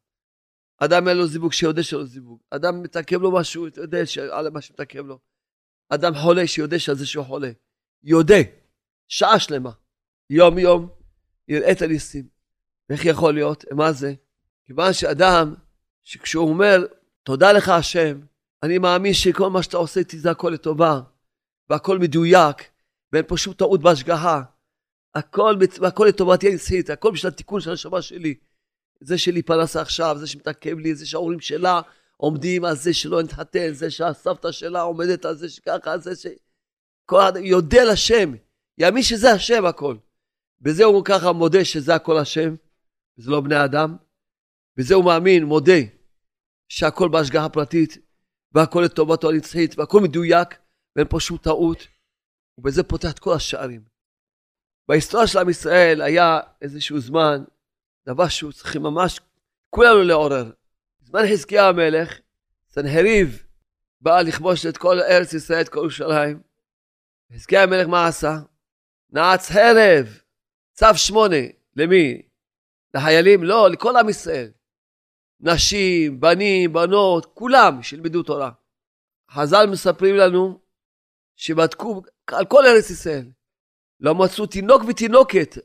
אדם אין לו זיווג, שיודע שאין לו זיווג. אדם מתעכב לו משהו, יודע על מה שמתעכב לו. אדם חולה, שיודע שעל זה שהוא חולה. יודה, שעה שלמה, יום יום, יראה את הניסים. איך יכול להיות? מה זה? כיוון שאדם, שכשהוא אומר, תודה לך השם, אני מאמין שכל מה שאתה עושה איתי זה הכל לטובה, והכל מדויק, ואין פה שום טעות בהשגחה. הכל, הכל לטובתי הנצחית, הכל בשביל התיקון של הנשמה שלי. זה שלי פרנסה עכשיו, זה שמתעכב לי, זה שההורים שלה עומדים על זה שלא נתחתן, זה שהסבתא שלה עומדת על זה שככה, זה ש... כל האדם יודע לשם, יאמין שזה השם הכל. בזה הוא ככה מודה שזה הכל השם, וזה לא בני אדם. בזה הוא מאמין, מודה, שהכל בהשגחה פרטית, והכל לטובתו הנצחית, והכל מדויק, ואין פה שום טעות. ובזה פותח את כל השערים. בהיסטוריה של עם ישראל היה איזשהו זמן, דבר שהוא צריכים ממש כולנו לעורר. בזמן חזקיה המלך, סנחריב בא לכבוש את כל ארץ ישראל, את כל ירושלים. חזקיה המלך מה עשה? נעץ חרב, צו שמונה, למי? לחיילים? לא, לכל עם ישראל. נשים, בנים, בנות, כולם שילמדו תורה. חז"ל מספרים לנו שבדקו על כל ארץ ישראל. לא מצאו תינוק ותינוקת,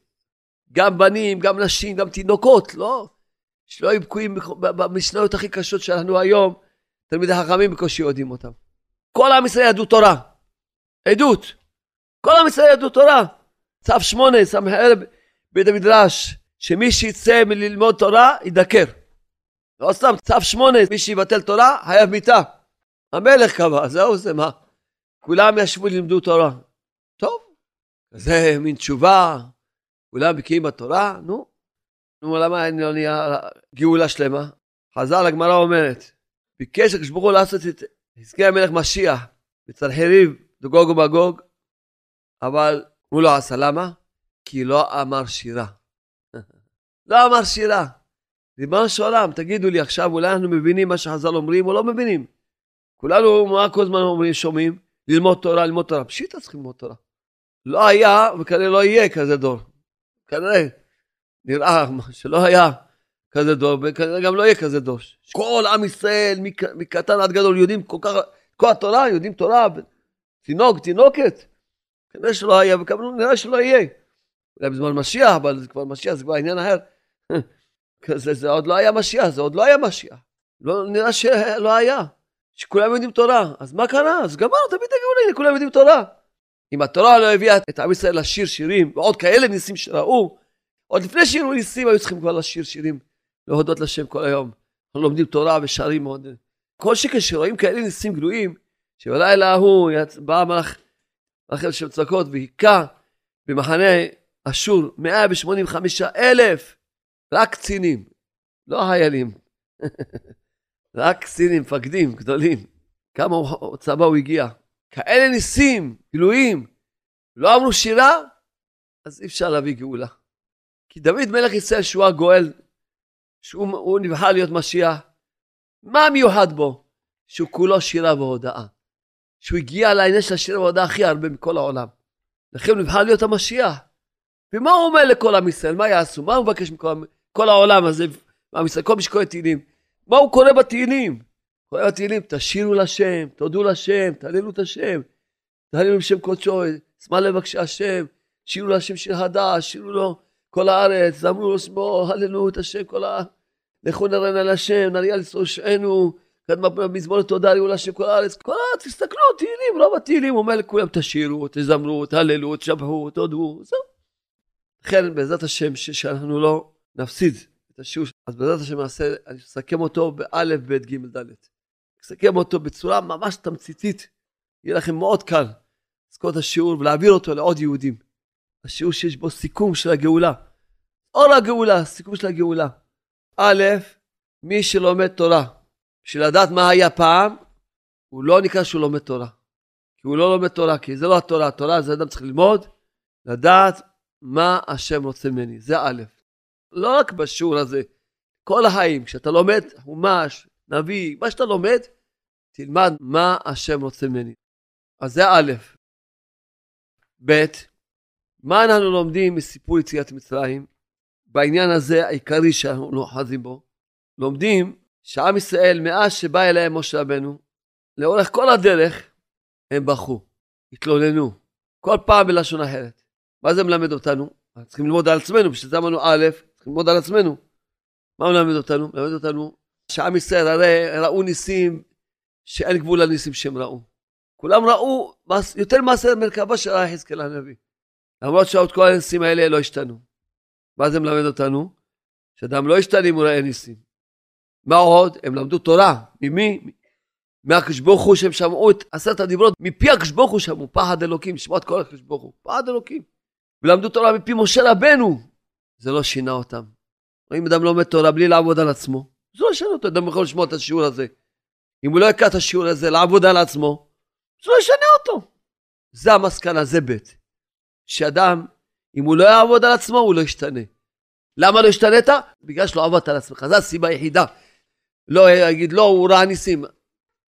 גם בנים, גם נשים, גם תינוקות, לא? שלא היו בקועים במשניות הכי קשות שלנו היום, תלמידי חכמים בקושי יודעים אותם. כל עם ישראל ידעו תורה. עדות. כל עם ישראל ידעו תורה. צו שמונה, סמ"ר בית המדרש, שמי שיצא מללמוד תורה, ידקר. לא סתם, צו שמונה, מי שיבטל תורה, חייב מיתה. המלך קבע, זהו זה מה. כולם ישבו ללמדו תורה. טוב, זה מין תשובה, כולם בקיאים בתורה, נו. נו, למה אין לא נהיה גאולה שלמה? חז"ל, הגמרא אומרת, ביקש הקדוש ברוך הוא לעשות את חזקי המלך משיח, בצנחריב, דגוג ומגוג, אבל הוא לא עשה, למה? כי לא אמר שירה. לא אמר שירה. ריבונו של עולם, תגידו לי עכשיו, אולי אנחנו מבינים מה שחז"ל אומרים או לא מבינים? כולנו, מה כל הזמן אומרים, שומעים? ללמוד תורה, ללמוד תורה. פשיטה צריכים ללמוד תורה. לא היה, וכנראה לא יהיה כזה דור. כנראה, נראה שלא היה כזה דור, וכנראה גם לא יהיה כזה דור. כל עם ישראל, מקטן עד גדול, יודעים כל כך, כל התורה, יודעים תורה, תינוק, תינוקת. כנראה שלא היה, וכמובן נראה שלא יהיה. אולי בזמן משיח, אבל זה כבר משיח, זה כבר עניין אחר. זה, זה עוד לא היה משיח, זה עוד לא היה משיח. לא, נראה שלא היה. שכולם יודעים תורה. אז מה קרה? אז גמרנו, תמיד תגידו לי, כולם יודעים תורה. אם התורה לא הביאה את עם ישראל לשיר שירים, ועוד כאלה ניסים שראו, עוד לפני שיראו ניסים היו צריכים כבר לשיר שירים, להודות לשם כל היום. אנחנו לומדים תורה ושרים מאוד. כל שכן שרואים כאלה ניסים גלויים, שבלילה ההוא בא מלאך, מלאך של צדקות והיכה במחנה אשור 185 אלף, רק קצינים, לא חיילים, רק קצינים, מפקדים גדולים. כמה צבא הוא הגיע. כאלה ניסים גלויים, לא אמרו שירה, אז אי אפשר להביא גאולה. כי דוד מלך ישראל שהוא הגואל, שהוא נבחר להיות משיח, מה מיוחד בו? שהוא כולו שירה והודאה. שהוא הגיע לעניין של השירה והודאה הכי הרבה מכל העולם. לכן הוא נבחר להיות המשיח. ומה הוא אומר לכל עם ישראל? מה יעשו? מה הוא מבקש מכל העולם הזה? עם ישראל, כל מי שקורא תהילים. מה הוא קורא בתהילים? קורא בתהילים, תשירו לשם, תודו לשם, תהללו את השם. תהללו בשם קודשו, שמאל לבקשי השם, שירו להשם שיר חדש, שירו לו כל הארץ, זמרו לו שמו, הללו את השם כל הארץ. לכו נראה על השם, נריע לשרושנו, קדמה מזמור תודה ראו להשם כל הארץ. כל הארץ, תסתכלו, תהילים, רוב התהילים, אומר לכולם, תשירו, תזמרו, תהללו, תשבחו, תודו, זהו. לכן, בעזרת השם, שאנחנו לא נפסיד את השיעור, אז בעזרת השם נעשה, אני אסכם אותו באלף, בית, גימל, דלת. אסכם אותו בצורה ממש תמציתית, יהיה לכם מאוד קל. לזכור את השיעור ולהעביר אותו לעוד יהודים. השיעור שיש בו סיכום של הגאולה. אור הגאולה, סיכום של הגאולה. א', מי שלומד תורה, בשביל לדעת מה היה פעם, הוא לא נקרא שהוא לומד תורה. כי הוא לא לומד תורה, כי זה לא התורה. התורה זה אדם צריך ללמוד, לדעת מה השם רוצה ממני. זה א'. לא רק בשיעור הזה, כל החיים, כשאתה לומד חומש, נביא, מה שאתה לומד, תלמד מה השם רוצה ממני. אז זה א', ב', מה אנחנו לומדים מסיפור יציאת מצרים? בעניין הזה העיקרי שאנחנו נוחזים בו, לומדים שעם ישראל, מאז שבא אליהם משה רבנו, לאורך כל הדרך, הם בכו, התלוננו, כל פעם בלשון אחרת. מה זה מלמד אותנו? צריכים ללמוד על עצמנו, בשביל זה אמרנו א', צריכים ללמוד על עצמנו. מה מלמד אותנו? מלמד אותנו שעם ישראל הרי ראו ניסים שאין גבול לניסים שהם ראו. כולם ראו יותר מעשר מרכבה של יחזקאל הנביא. למרות שעוד כל הניסים האלה לא השתנו. מה זה מלמד אותנו? שאדם לא ישתנה אם הוא ראה ניסים. מה עוד? הם למדו תורה. ממי? מהקדוש ברוך הוא שהם שמעו את עשרת הדיברות, מפי הקדוש ברוך הוא שמעו, פחד אלוקים, שמעו את כל הקדוש ברוך הוא, פחד אלוקים. ולמדו תורה מפי משה רבנו. זה לא שינה אותם. אם אדם לומד תורה בלי לעבוד על עצמו, זה לא ישנה אותו, אדם יכול לשמוע את השיעור הזה. אם הוא לא יקרא את השיעור הזה, לעבוד על עצמו, זה לא ישנה אותו. זה המסקנה, זה ב'. שאדם, אם הוא לא יעבוד על עצמו, הוא לא ישתנה. למה לא השתנית? בגלל שלא עבדת על עצמך, זו הסיבה היחידה. לא יגיד, לא, הוא ראה ניסים.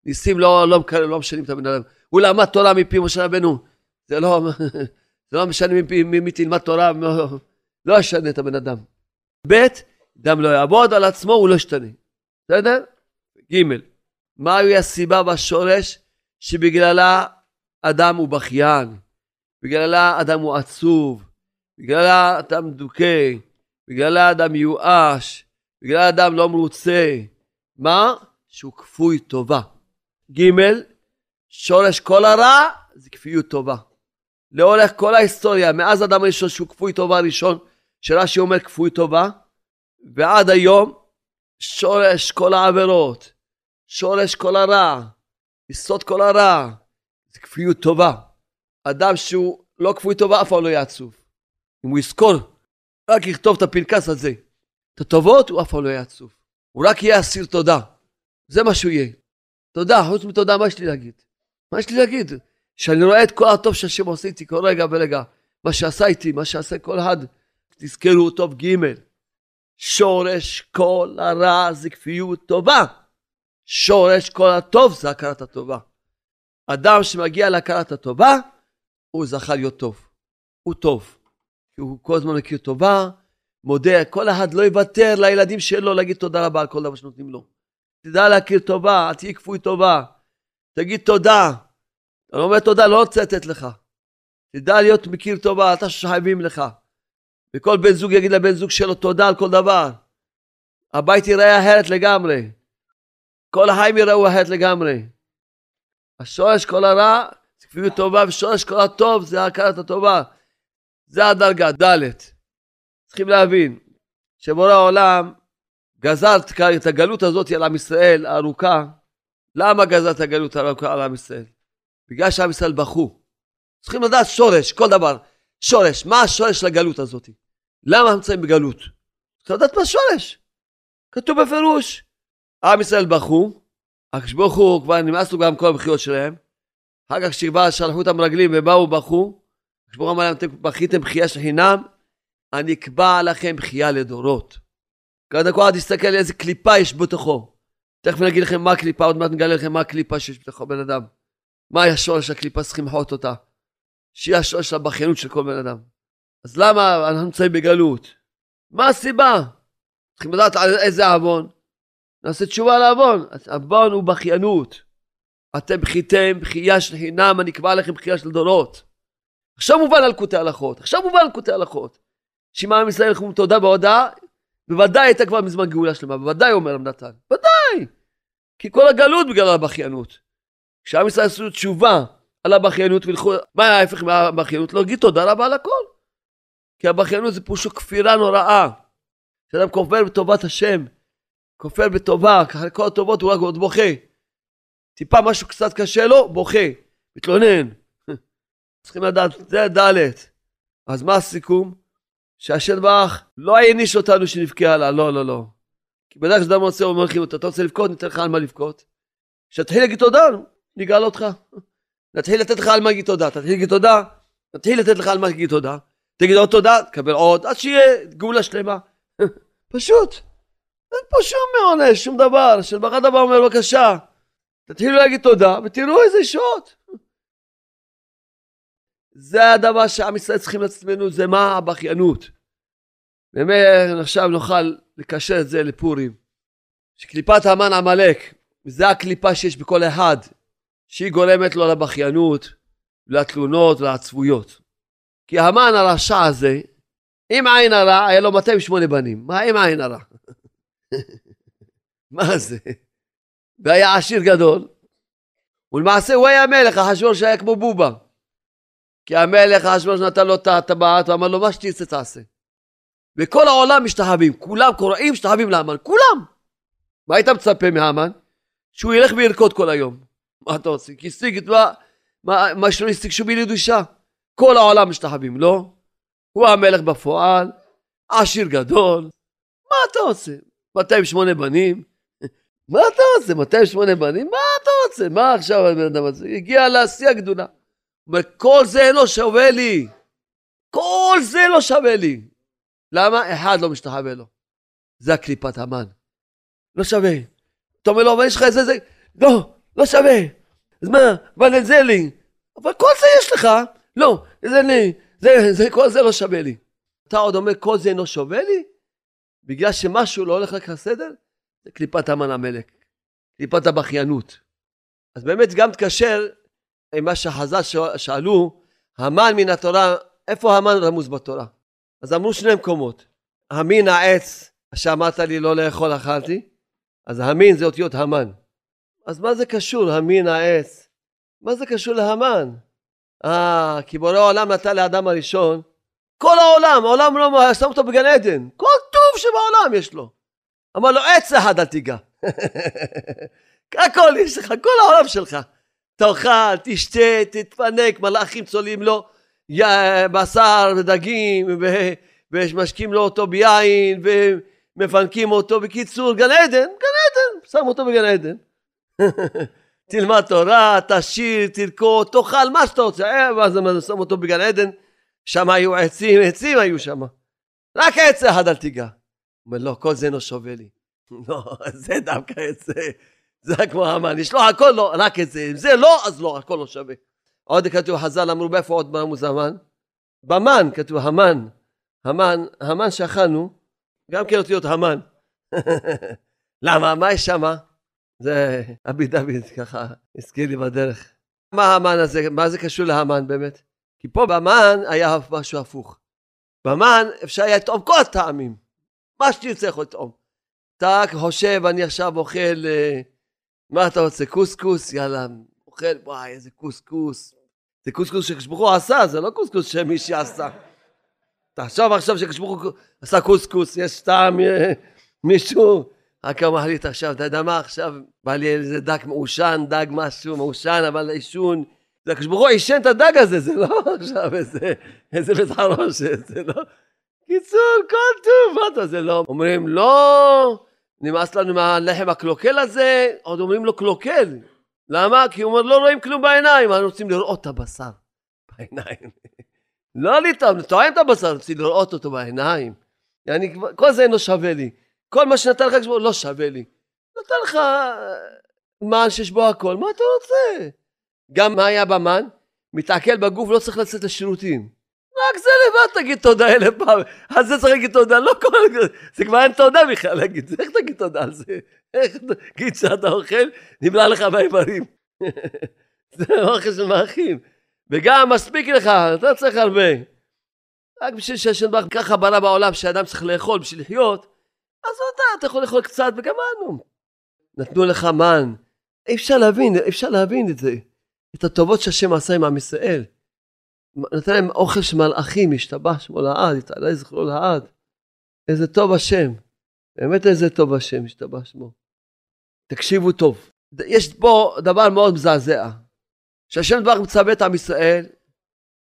ניסים לא, לא, לא משנים את הבן אדם. הוא למד תורה מפי משה רבנו. זה לא, זה לא משנה מפי מי תלמד תורה, לא, לא ישנה את הבן אדם. ב', אדם לא יעבוד על עצמו, הוא לא ישתנה. בסדר? ג', מהי הסיבה בשורש שבגללה אדם הוא בכיין, בגללה אדם הוא עצוב, בגללה אדם מדוכא, בגללה אדם מיואש, בגללה אדם לא מרוצה. מה? שהוא כפוי טובה. ג' שורש כל הרע זה כפיות טובה. לאורך כל ההיסטוריה, מאז אדם הראשון שהוא כפוי טובה ראשון, שרש"י אומר כפוי טובה, ועד היום שורש כל העבירות, שורש כל הרע, יסוד כל הרע, זה כפיות טובה. אדם שהוא לא כפוי טובה אף פעם לא יהיה עצוב. אם הוא יזכור, רק יכתוב את הפנקס הזה, את הטובות, הוא אף פעם לא יהיה עצוב. הוא רק יהיה אסיר תודה. זה מה שהוא יהיה. תודה, חוץ מתודה, מה יש לי להגיד? מה יש לי להגיד? שאני רואה את כל הטוב שהשם עושה איתי כל רגע ורגע. מה שעשה איתי, מה שעשה כל אחד. תזכרו טוב ג' שורש כל הרע זה כפיות טובה. שורש כל הטוב זה הכרת הטובה. אדם שמגיע להכרת הטובה, הוא זכה להיות טוב. הוא טוב. כי הוא כל הזמן מכיר טובה, מודה, כל אחד לא יוותר לילדים שלו להגיד תודה רבה על כל דבר שנותנים לו. תדע להכיר טובה, אל תהיה כפוי טובה. תגיד תודה. אתה לא אומר תודה, לא רוצה לתת לך. תדע להיות מכיר טובה, אתה שחייבים לך. וכל בן זוג יגיד לבן זוג שלו תודה על כל דבר. הבית ייראה אחרת לגמרי. כל החיים ייראו אחרת לגמרי. השורש כל הרע זה כפיות טובה, ושורש כל הטוב זה הכרת הטובה. זה הדרגה, ד'. צריכים להבין שבורא העולם גזר את הגלות הזאת על עם ישראל הארוכה. למה גזר את הגלות הארוכה על עם ישראל? בגלל שעם ישראל בכו. צריכים לדעת שורש, כל דבר. שורש, מה השורש של הגלות הזאת? למה הם נמצאים בגלות? צריך לדעת מה השורש. כתוב בפירוש. עם ישראל בכו, הקדוש ברוך הוא כבר נמאס לו גם כל הבחירות שלהם. אחר כך כשבא שלחו אותם רגלים ובאו בכו, הקדוש ברוך הוא אמר להם אתם בכיתם בכייה של חינם, אני אקבע לכם בכייה לדורות. קודם כל תסתכל איזה קליפה יש בתוכו. תכף נגיד לכם מה הקליפה, עוד מעט נגלה לכם מה הקליפה שיש בתוכו בן אדם. מה השורש הקליפה צריכים למחות אותה. שהיא השורש הבכיינות של כל בן אדם. אז למה אנחנו נמצאים בגלות? מה הסיבה? צריכים לדעת על איזה עוון. נעשה תשובה על העוון. עוון הוא בכיינות. אתם בכיתם בכייה של חינם, אני אקבע לכם בכייה של דורות. עכשיו מובן על קוטעי הלכות. עכשיו מובן על קוטעי הלכות. שמע עם ישראל ילכו תודה בהודעה, בוודאי הייתה כבר מזמן גאולה שלמה. בוודאי אומר רב נתן. ודאי. כי כל הגלות בגלל הבכיינות. כשעם ישראל עשו תשובה על הבכיינות וילכו, מה היה ההפך מהבכיינות? להגיד תודה רבה על הכל. כי הבכיינות זה פשוט כפירה נוראה. כשאדם כופר בטובת השם, כופר בטובה, ככה כל הטובות הוא רק עוד בוכה. טיפה משהו קצת קשה לו, בוכה, מתלונן. צריכים לדעת, זה ד'. אז מה הסיכום? שהשם ברח לא העניש אותנו שנבכה עליה, לא, לא, לא. כי בדרך כלל אדם רוצה, אומר לכם, אתה רוצה לבכות, ניתן לך על מה לבכות. כשתתחיל להגיד תודה, נגאל אותך. נתחיל לתת לך על מה להגיד תודה, תתחיל להגיד תודה, נתחיל לתת לך על מה להגיד תודה. תגיד עוד תודה, תקבל עוד, עד שיהיה גאולה שלמה. פשוט. אין פה שום מעונש, שום דבר. של ברכה דבר אומר, בבקשה, תתחילו להגיד תודה, ותראו איזה שעות. זה הדבר שעם ישראל צריכים לעצמנו, זה מה הבכיינות. באמת, עכשיו נוכל לקשר את זה לפורים. שקליפת המן עמלק, זה הקליפה שיש בכל אחד, שהיא גורמת לו לבכיינות, לתלונות ולעצבויות. כי המן הרשע הזה, עם עין הרע, היה לו 208 בנים. מה עם עין הרע? מה זה? והיה עשיר גדול, ולמעשה הוא היה מלך, אחשוורוש היה כמו בובה. כי המלך אחשוורוש נתן לו את הטבעת ואמר לו מה שתרצה תעשה. וכל העולם משתחווים, כולם קוראים משתחווים להמן, כולם. מה היית מצפה מהמן? שהוא ילך וירקוד כל היום. מה אתה עושה? כי השיג את מה, מה, מה שלא השיג שום מילי דושה. כל העולם משתחווים, לא? הוא המלך בפועל, עשיר גדול. מה אתה עושה? 208 בנים? מה אתה עושה? 208 בנים? מה אתה רוצה? מה עכשיו הבן אדם הזה? הגיע לשיא הגדולה. אומר, כל זה לא שווה לי. כל זה לא שווה לי. למה? אחד לא משתחווה לו. זה הקליפת המן. לא שווה. אתה אומר לו, אבל יש לך איזה זה... לא, לא שווה. אז מה? אבל זה לי. אבל כל זה יש לך. לא, זה לי. זה, זה, כל זה לא שווה לי. אתה עוד אומר, כל זה אינו שווה לי? בגלל שמשהו לא הולך לך לסדר? זה קליפת המן המלך. קליפת הבכיינות. אז באמת גם תקשר עם מה שחז"ל שאלו, המן מן התורה, איפה המן רמוז בתורה? אז אמרו שני מקומות. המין העץ שאמרת לי לא לאכול אכלתי, אז המין זה אותיות המן. אז מה זה קשור, המין העץ? מה זה קשור להמן? אה, כי בורא העולם נתן לאדם הראשון, כל העולם, העולם לא שם אותו בגן עדן, כל שבעולם יש לו. אמר לו, עץ אחד אל תיגע. הכל יש לך, כל העולם שלך. תאכל, תשתה, תתפנק, מלאכים צולעים לו בשר ודגים, ומשקים לו אותו ביין, ומפנקים אותו. בקיצור, גן עדן, גן עדן, שם אותו בגן עדן. תלמד תורה, תשיר, תרקוד, תאכל מה שאתה רוצה. אה, ואז שם אותו בגן עדן, שם היו עצים, עצים היו שם. רק עץ אחד אל תיגע. אומר, לא, כל זה לא שווה לי. לא, זה דווקא עץ זה. זה כמו המן, יש לו הכל לא, רק את זה. אם זה לא, אז לא, הכל לא שווה. עוד כתוב חז"ל אמרו, באיפה עוד מרמוז המן? במן כתוב המן. המן, המן שאכלנו, גם כן אותיות המן. למה? מה יש שמה? זה אבי דוד ככה הזכיר לי בדרך. מה המן הזה, מה זה קשור להמן באמת? כי פה במן היה משהו הפוך. במן אפשר היה לטעום כל הטעמים. מה שתרצה יכול לטעום. אתה חושב, אני עכשיו אוכל, אה, מה אתה רוצה, קוסקוס? יאללה, אוכל, וואי, איזה קוסקוס. זה קוסקוס שקשבוכו עשה, זה לא קוסקוס שמישהי עשה. תחשוב עכשיו שקשבוכו עשה קוסקוס, יש טעם אה, מישהו רק הוא מחליט עכשיו, אתה יודע מה עכשיו, בא לי איזה דג מעושן, דג משהו מעושן, אבל עישון. זה ברוך הוא עישן את הדג הזה, זה לא עכשיו איזה, איזה בית חרושת, זה לא... קיצור, כל טוב, מה אתה, זה לא... אומרים, לא, נמאס לנו מהלחם הקלוקל הזה, עוד אומרים לו קלוקל. למה? כי הוא אומר, לא רואים כלום בעיניים, אנחנו רוצים לראות את הבשר בעיניים. לא לטעום, טועם את הבשר, רוצים לראות אותו בעיניים. אני, כל זה אינו שווה לי. כל מה שנתן לך לשמור לא שווה לי. נתן לך אה, מן שיש בו הכל, מה אתה רוצה? גם מה היה במן? מתעכל בגוף, לא צריך לצאת לשירותים. רק זה לבד תגיד תודה אלף פעם. על זה צריך להגיד תודה, לא כל... זה כבר אין תודה בכלל להגיד, איך תגיד תודה על זה? איך תגיד שאתה אוכל, נבלע לך באיברים. זה אוכל של מאחים. וגם מספיק לך, אתה צריך הרבה. רק בשביל שהשם ברוך ככה ברא בעולם שאדם צריך לאכול בשביל לחיות, אז אתה, אתה יכול לאכול קצת וגמרנו. נתנו לך מן. אי אפשר להבין, אפשר להבין את זה. את הטובות שהשם עשה עם עם ישראל. נתן להם אוכל של מלאכים, השתבח שמו לעד, יתעלה זכרו לעד. איזה טוב השם. באמת איזה טוב השם, השתבח שמו. תקשיבו טוב. יש פה דבר מאוד מזעזע. שהשם דבר מצווה את עם ישראל,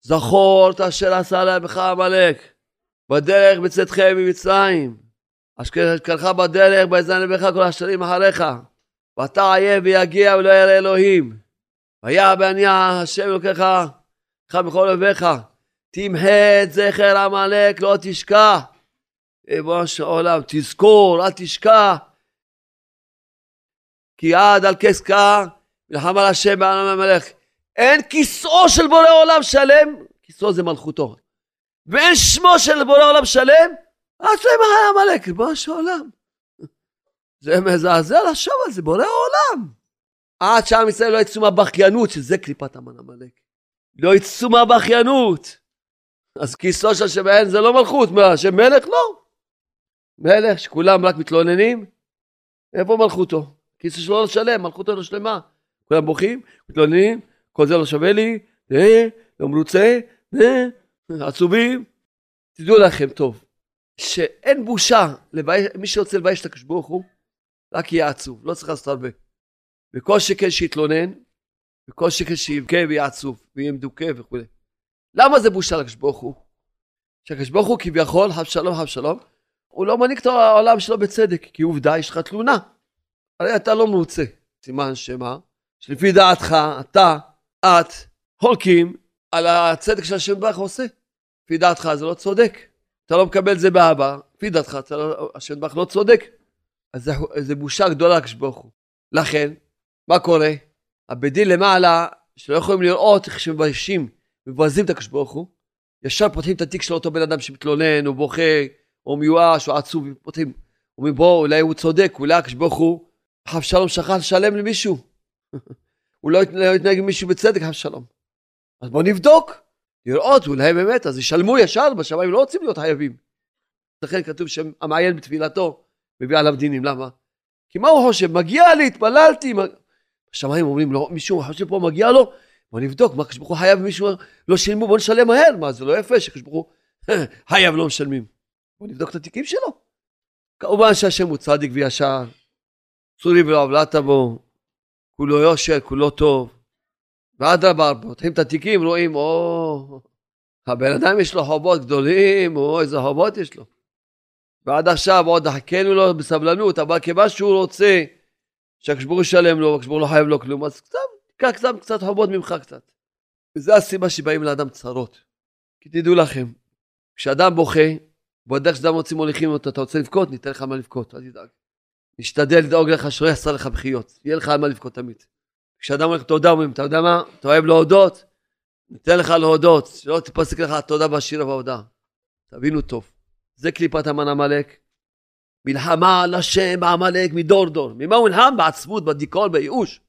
זכור את אשר עשה לך עמלק, בדרך בצאתכם ממצרים, אשר קרך בדרך, ויזן לבך כל השנים אחריך, ואתה עייף ויגיע ולא ירא אלוהים. והיה בענייה השם אלוקיך, לך בכל אוהביך, תמחה את זכר עמלק, לא תשכח. ריבונו של עולם, תזכור, אל תשכח. כי עד על כסקה, מלחמה על השם בעולם המלך. אין כיסאו של בורא עולם שלם, כיסאו זה מלכותו. ואין שמו של בורא עולם שלם, אז להם עמלק, ריבונו של עולם. זה מזעזע לחשוב על זה, בורא עולם. עד שעם ישראל לא יצאו מהבכיינות, שזה קליפת עמלק. לא יצאו מהבכיינות. אז כיסו של שבהן זה לא מלכות, מה, שמלך לא. מלך שכולם רק מתלוננים, איפה מלכותו? כיסו שלו לא שלם, מלכותו לא שלמה. כולם בוכים, מתלוננים, כל זה לא שווה לי, אה, לא מרוצה, אה, עצובים. תדעו לכם טוב, שאין בושה, לבייש, מי שרוצה לבייש את הקדוש ברוך הוא, רק יהיה עצוב, לא צריך לעשות הרבה. וכל שכן שיתלונן, וכל שכן שיבכה ויהיה עצוב, ויהיה מדוכא וכו'. למה זה בושה לקדוש ברוך הוא? שהקדוש ברוך הוא כביכול, חב שלום, חב שלום, הוא לא מנהיג את העולם שלו בצדק, כי עובדה, יש לך תלונה. הרי אתה לא מרוצה. סימן שמה? שלפי דעתך, אתה, את, חולקים על הצדק שהשם ברך עושה. לפי דעתך זה לא צודק. אתה לא מקבל את זה באהבה, לפי דעתך, לא, השם ברך לא צודק. אז זה, זה בושה גדולה לקדוש ברוך הוא. לכן, מה קורה? הבית דין למעלה, שלא יכולים לראות איך שמביישים, מבזים את הקדוש ברוך הוא, ישר פותחים את התיק של אותו בן אדם שמתלונן, או בוכה, או מיואש, או עצוב, פותחים. אומרים בוא, אולי הוא צודק, אולי הקדוש ברוך הוא, חב שלום שכח לשלם למישהו. הוא לא, לא יתנהג עם מישהו בצדק, חב שלום. אז בוא נבדוק, לראות, אולי באמת, אז ישלמו ישר, בשמיים לא רוצים להיות חייבים. לכן כתוב שהמעיין בתפילתו מביא עליו דינים, למה? כי מה הוא חושב? מגיע לי, התפללתי. בשמיים אומרים לו, מישהו חושב פה מגיע לו? בוא נבדוק, מה הקדוש ברוך הוא חייב מישהו לא שילמו, בוא נשלם מהר. מה, זה לא יפה שקדוש ברוך הוא חייב לא משלמים. בוא נבדוק את התיקים שלו. כמובן שהשם הוא צדיק וישר, צורי ולעוולת בו, כולו יושר, כולו טוב. ואדרבה, פותחים את התיקים, רואים, או, הבן אדם יש לו חובות גדולים, או איזה חובות יש לו. ועד עכשיו עוד חכינו לו בסבלנות, אבל כיוון שהוא רוצה שהקשבור ישלם לו, והקשבור לא חייב לו כלום, אז קצת, קח קצת, קצת חובות ממך קצת. וזו הסיבה שבאים לאדם צרות. כי תדעו לכם, כשאדם בוכה, בדרך שאדם רוצים מוליכים אותו, אתה רוצה לבכות? ניתן לך מה לבכות, אל תדאג. נשתדל לדאוג לך שלא יעשה לך בחיות, יהיה לך על מה לבכות תמיד. כשאדם אומר תודה, אומרים, אתה יודע מה? אתה אוהב להודות? ניתן לך להודות, שלא תפסק לך תודה בשיר ובהודעה. תבינו טוב. זה קליפת המן עמלק. מלחמה על השם בעמלק מדור דור. ממה הוא נלחם? בעצבות, בדיכאון, בייאוש.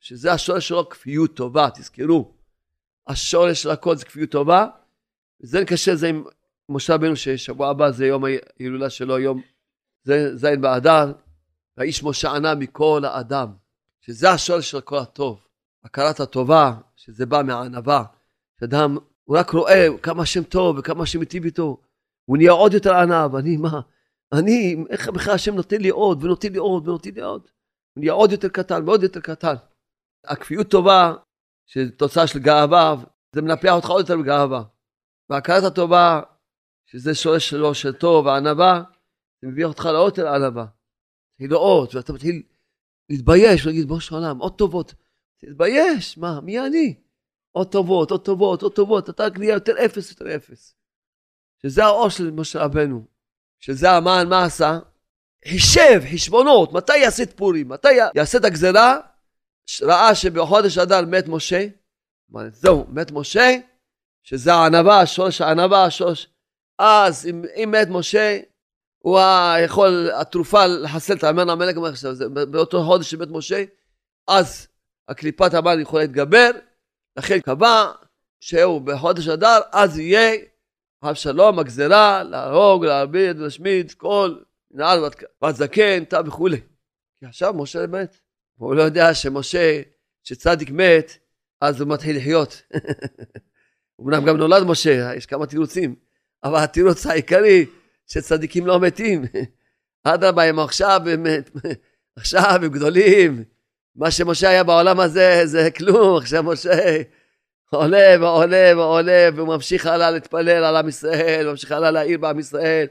שזה השורש שלו כפיות טובה, תזכרו. השורש של הכל זה כפיות טובה. וזה נקשר זה עם משה רבנו ששבוע הבא זה יום ההילולה שלו, יום זה זין באדר. והאיש משה ענה מכל האדם. שזה השורש של כל הטוב. הכרת הטובה, שזה בא מהענווה. שאדם, הוא רק רואה כמה השם טוב וכמה השם מיטיב איתו. הוא נהיה עוד יותר ענב, אני מה? אני, איך בכלל השם נותן לי עוד, ונותן לי עוד, ונותן לי עוד. נהיה עוד יותר קטן, ועוד יותר קטן. הכפיות טובה, שזה תוצאה של גאווה, זה מנפח אותך עוד יותר בגאווה. והכרת הטובה, שזה שורש שלו של טוב וענווה, זה מביא אותך לעוד יותר ענווה. תתחיל לאות, ואתה מתחיל להתבייש ולהגיד, בוא של עולם, עוד טובות. תתבייש, מה, מי אני? עוד טובות, עוד טובות, עוד טובות, אתה רק נהיה יותר אפס, יותר אפס. שזה האור של משה רבנו, שזה המן, מה עשה? חישב חשבונות, מתי יעשה את פורים, מתי יעשה את הגזרה, ראה שבחודש אדר מת משה, אמר, זהו, מת משה, שזה הענווה, השורש הענווה, השורש, אז אם, אם מת משה, הוא יכול, התרופה לחסל את המן המלך, באותו חודש שמת משה, אז הקליפת המן יכולה להתגבר, לכן קבע שהוא בחודש אדר, אז יהיה אבשלום, הגזרה, להרוג, להרביד, להשמיד, כל נעל בת זקן, תא וכולי. כי עכשיו משה מת. הוא לא יודע שמשה, שצדיק מת, אז הוא מתחיל לחיות. אמנם גם נולד משה, יש כמה תירוצים, אבל התירוץ העיקרי, שצדיקים לא מתים. אדרבה, הם עכשיו, הם, עכשיו הם גדולים. מה שמשה היה בעולם הזה, זה כלום, עכשיו משה עולה ועולה ועולה, והוא ממשיך הלאה להתפלל על עם ישראל, ממשיך הלאה להעיר בעם ישראל,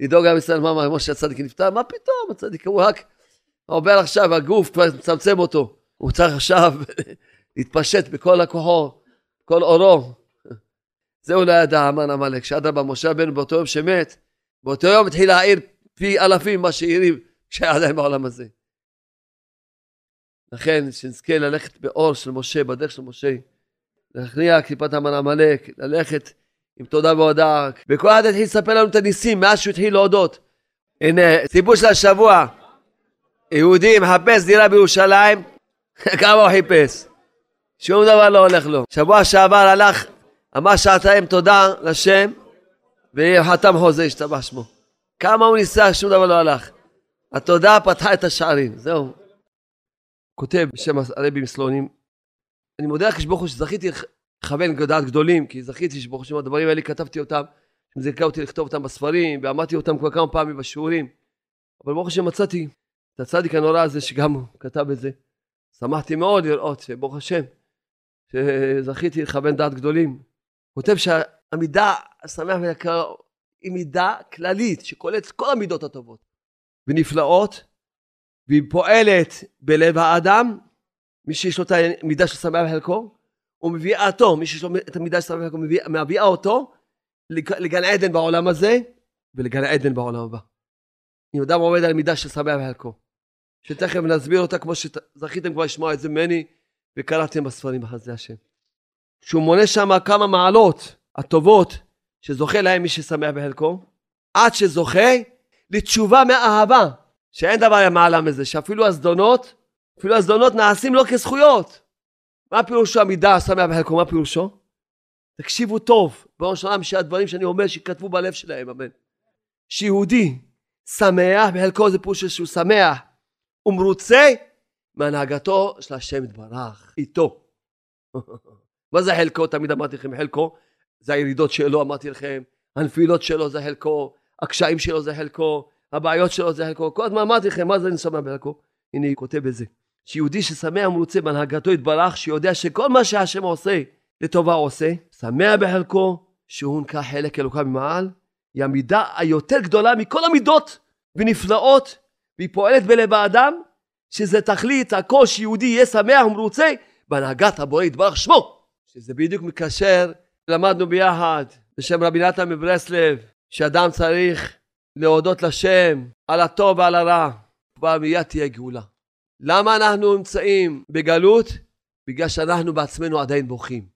לדאוג לעם ישראל, מה, משה הצדיק נפטר? מה פתאום, הצדיק הוא רק עובר עכשיו, הגוף כבר מצמצם אותו. הוא צריך עכשיו להתפשט בכל הכוחו, כל אורו. זה הוא לא ידע המן עמלק, שאדרבה, משה רבנו באותו יום שמת, באותו יום התחיל להעיר פי אלפים מה שהעירים כשהיה עדיין בעולם הזה. לכן, שנזכה ללכת באור של משה, בדרך של משה, להכניע קליפת המן עמלק, ללכת עם תודה והודעה, אחד התחיל לספר לנו את הניסים מאז שהוא התחיל להודות. הנה, סיפור של השבוע, יהודי מחפש דירה בירושלים, כמה הוא חיפש? שום דבר לא הולך לו. שבוע שעבר הלך, אמר שעתיים תודה לשם, וחתם חוזה, השתבח שמו. כמה הוא ניסה, שום דבר לא הלך. התודה פתחה את השערים, זהו. כותב בשם הרבי מסלונים, אני מודה לקדוש ברוך הוא שזכיתי לכוון דעת גדולים, כי זכיתי שברוך השם הדברים האלה כתבתי אותם, זיכה אותי לכתוב אותם בספרים, ואמרתי אותם כבר כמה פעמים בשיעורים, אבל ברוך השם מצאתי את הצדיק הנורא הזה שגם הוא כתב את זה. שמחתי מאוד לראות שברוך השם, שזכיתי לכוון דעת גדולים. כותב שהמידה השמח והיקר היא מידה כללית שכוללת כל המידות הטובות ונפלאות והיא פועלת בלב האדם מי שיש לו את המידה של שמח בחלקו ומביאה אותו מי שיש לו את המידה של שמח בחלקו מביאה אותו לגן עדן בעולם הזה ולגן עדן בעולם הבא. אם אדם עומד על מידה של שמח בחלקו שתכף נסביר אותה כמו שזכיתם כבר לשמוע את זה ממני וקראתם בספרים בחסדי השם. שהוא מונה שם כמה מעלות הטובות שזוכה להם מי ששמח בחלקו, עד שזוכה לתשובה מאהבה, שאין דבר למעלה מזה, שאפילו הזדונות, אפילו הזדונות נעשים לו כזכויות. מה פירושו המידה השמח בחלקו? מה פירושו? תקשיבו טוב, בראש העולם שהדברים שאני אומר שיכתבו בלב שלהם, אמן. שיהודי שמח בחלקו זה פירוש שהוא שמח ומרוצה מהנהגתו של השם יתברך איתו. מה זה חלקו? תמיד אמרתי לכם חלקו זה הירידות שלו, אמרתי לכם, הנפילות שלו זה חלקו, הקשיים שלו זה חלקו, הבעיות שלו זה חלקו, כל הזמן אמרתי לכם, מה זה אני שמח בחלקו? הנה היא כותב בזה. שיהודי ששמח ומרוצה בהנהגתו יתברך, שיודע שכל מה שהשם עושה, לטובה עושה, שמח בחלקו, שהוא נקרא חלק אלוקה ממעל, היא המידה היותר גדולה מכל המידות ונפלאות, והיא פועלת בלב האדם, שזה תכלית הכל שיהודי יהיה שמח ומרוצה בהנהגת הבורא יתברך שמו, שזה בדיוק מקשר למדנו ביחד בשם רבי נתן מברסלב, שאדם צריך להודות לשם על הטוב ועל הרע, כבר מיד תהיה גאולה. למה אנחנו נמצאים בגלות? בגלל שאנחנו בעצמנו עדיין בוכים.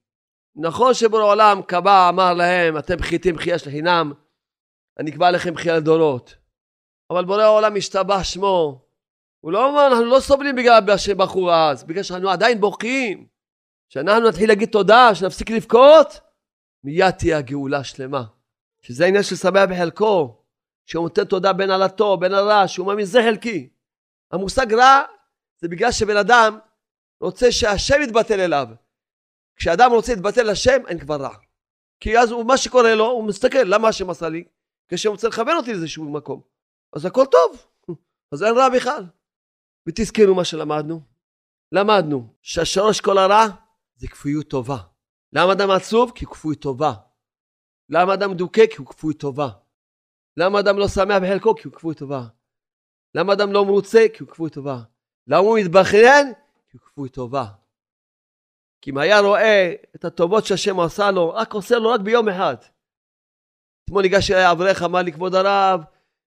נכון שבורא עולם קבע, אמר להם, אתם חיתים חייה של חינם, אני אקבע לכם חייה לדורות. אבל בורא העולם השתבח שמו. הוא לא אומר, אנחנו לא סובלים בגלל שבחור אז, בגלל שאנחנו עדיין בוכים. שאנחנו נתחיל להגיד תודה, שנפסיק לבכות, מיד תהיה הגאולה שלמה. שזה העניין של שמח בחלקו, שהוא נותן תודה בין על הטוב, בין הרע, שהוא מאמין זה חלקי. המושג רע זה בגלל שבן אדם רוצה שהשם יתבטל אליו. כשאדם רוצה להתבטל לשם, אין כבר רע. כי אז הוא, מה שקורה לו, הוא מסתכל, למה השם עשה לי? כשהוא רוצה לכוון אותי לאיזשהו מקום. אז הכל טוב, אז אין רע בכלל. ותזכרו מה שלמדנו. למדנו שהשורש כל הרע זה כפיות טובה. למה אדם עצוב? כי הוא כפוי טובה. למה אדם מדוכא? כי הוא כפוי טובה. למה אדם לא שמח בחלקו? כי הוא כפוי טובה. למה אדם לא מרוצה? כי הוא כפוי טובה. למה הוא מתבכיין? כי הוא כפוי טובה. כי אם היה רואה את הטובות שהשם עשה לו, רק עושה לו רק ביום אחד. אתמול ניגש אליי אברך, אמר לי, כבוד הרב,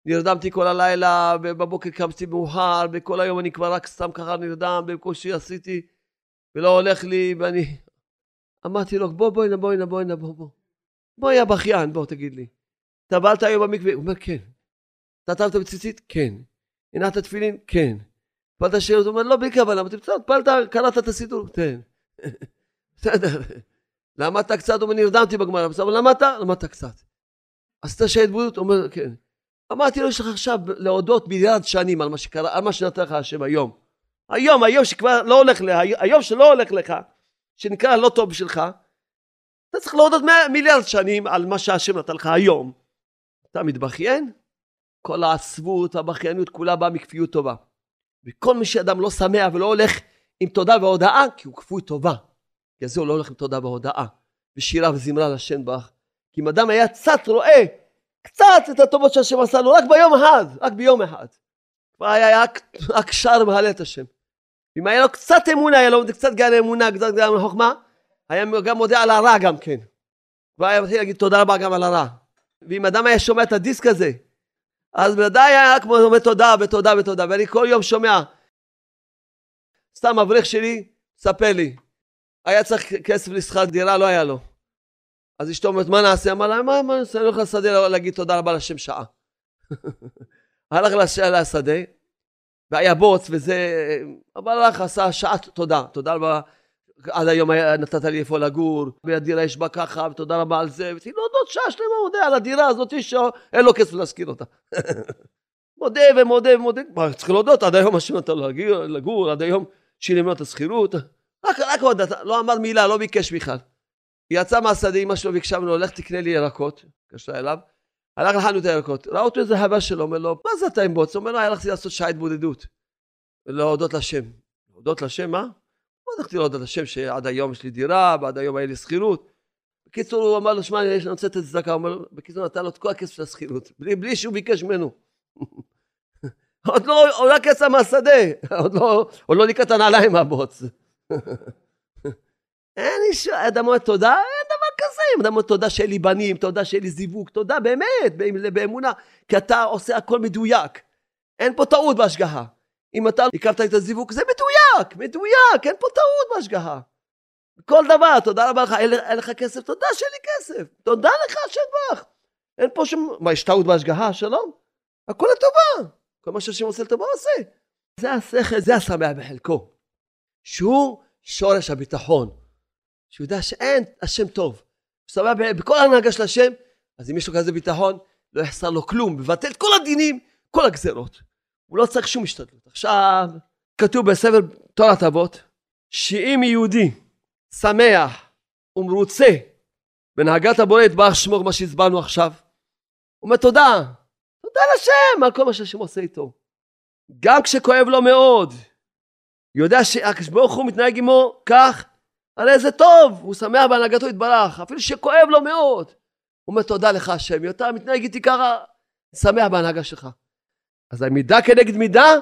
נרדמתי כל הלילה, ובבוקר קמתי מאוחר, וכל היום אני כבר רק סתם ככה נרדם, בקושי עשיתי, ולא הולך לי, ואני אמרתי לו, בוא, בוא הנה, בוא הנה, בוא הנה, בוא, בוא. בוא, יא בכיין, בוא, תגיד לי. טבלת היום במקווה? הוא אומר, כן. טטלת בציצית? כן. הנחת תפילין? כן. טבלת שירות? הוא אומר, לא, בלי כוונה. אמרתי, בסדר, טבלת, קראת את הסידור? תן. בסדר. למדת קצת? הוא אומר, נרדמתי בגמרא. בסדר, למדת? למדת קצת. עשית שעת בריאות? הוא אומר, כן. אמרתי לו, יש לך עכשיו להודות מיליארד שנים על מה שקרה, על מה שנתן לך השם היום. היום, היום שכבר לא הולך לך, היום שלא הולך לך, שנקרא לא טוב בשבילך, אתה צריך להודות מיליארד שנים על מה שהשם נתן לך היום. אתה מתבכיין? כל העצבות, הבכיינות, כולה באה מכפיות טובה. וכל מי שאדם לא שמח ולא הולך עם תודה והודאה, כי הוא כפוי טובה. כי זה הוא לא הולך עם תודה בהודאה, ושירה וזמרה לשם בך. כי אם אדם היה קצת רואה, קצת את הטובות שהשם עשה לו, רק ביום אחד, רק ביום אחד. כבר היה רק, רק שר מהלל את השם. אם היה לו קצת אמונה, היה לו קצת גן אמונה, קצת גן חוכמה, היה גם מודה על הרע גם כן. והיה מתחיל להגיד תודה רבה גם על הרע. ואם אדם היה שומע את הדיסק הזה, אז בוודאי היה כמו אומר תודה ותודה ותודה, ואני כל יום שומע. סתם אברך שלי, ספר לי. היה צריך כסף לשכר דירה, לא היה לו. אז אשתו אומרת, מה נעשה? אמר לה, מה, מה? אני לא יכול לסדר להגיד תודה רבה לשם שעה. הלך לשדה, והיה בוץ וזה, אבל הלך, עשה שעת תודה, תודה רבה, עד היום נתת לי איפה לגור, והדירה יש בה ככה, ותודה רבה על זה, ותגיד להודות שעה שלמה, מודה על הדירה הזאת שאין לו כסף להשכיר אותה. מודה ומודה ומודה, צריך להודות, עד היום השם נתן לו לגור, עד היום שילם לו את השכירות, רק, רק עוד, לא אמר מילה, לא ביקש בכלל. יצא מהשדה, אמא שלו ביקשה ממנו, לך תקנה לי ירקות, קשרה אליו, הלך לחנות הירקות, ראה אותו איזה הבא שלו, אומר לו, מה זה אתה עם בוץ? אומר לו, הלכתי לעשות שעה התבודדות, להודות לשם. להודות לשם, מה? לא הלכתי להודות לשם שעד היום יש לי דירה, ועד היום היה לי שכירות. בקיצור, הוא אמר לו, שמע, אני רוצה לתת צדקה, הוא אומר בקיצור, נתן לו את כל הכסף של השכירות, בלי, בלי שהוא ביקש ממנו. עוד לא, הוא רק יצא מהשדה, עוד לא, עוד לא ניקה את הנעליים מהבוץ. אין איש, אדם אומר תודה, אין דבר כזה, אדם אומר תודה שאין לי בנים, תודה שאין לי זיווג, תודה באמת, באמונה, כי אתה עושה הכל מדויק. אין פה טעות בהשגחה. אם אתה הקרבת את הזיווג, זה מדויק, מדויק, אין פה טעות בהשגחה. כל דבר, תודה רבה לך, אין לך כסף, תודה שאין לי כסף, תודה לך השם בך. אין פה שום, מה, יש טעות בהשגחה? שלום? הכל לטובה. כל מה שהשם עושה לטובה עושה. זה השכל, זה השמח בחלקו. שהוא שורש הביטחון. שהוא יודע שאין השם טוב. הוא בכל ההנהגה של השם, אז אם יש לו כזה ביטחון, לא יחסר לו כלום, מבטל את כל הדינים, כל הגזרות. הוא לא צריך שום השתדלות. עכשיו, כתוב בספר תורת אבות, שאם יהודי שמח ומרוצה בנהגת הבורא יתברך שמו, מה שהסברנו עכשיו, הוא אומר תודה, תודה לשם על כל מה שהשם עושה איתו. גם כשכואב לו מאוד, יודע שהקדוש ברוך הוא מתנהג עמו כך, הרי זה טוב, הוא שמח בהנהגתו יתברך, אפילו שכואב לו מאוד. הוא אומר תודה לך השם, אתה מתנהג איתי ככה, שמח בהנהגה שלך. אז המידה כנגד מידה,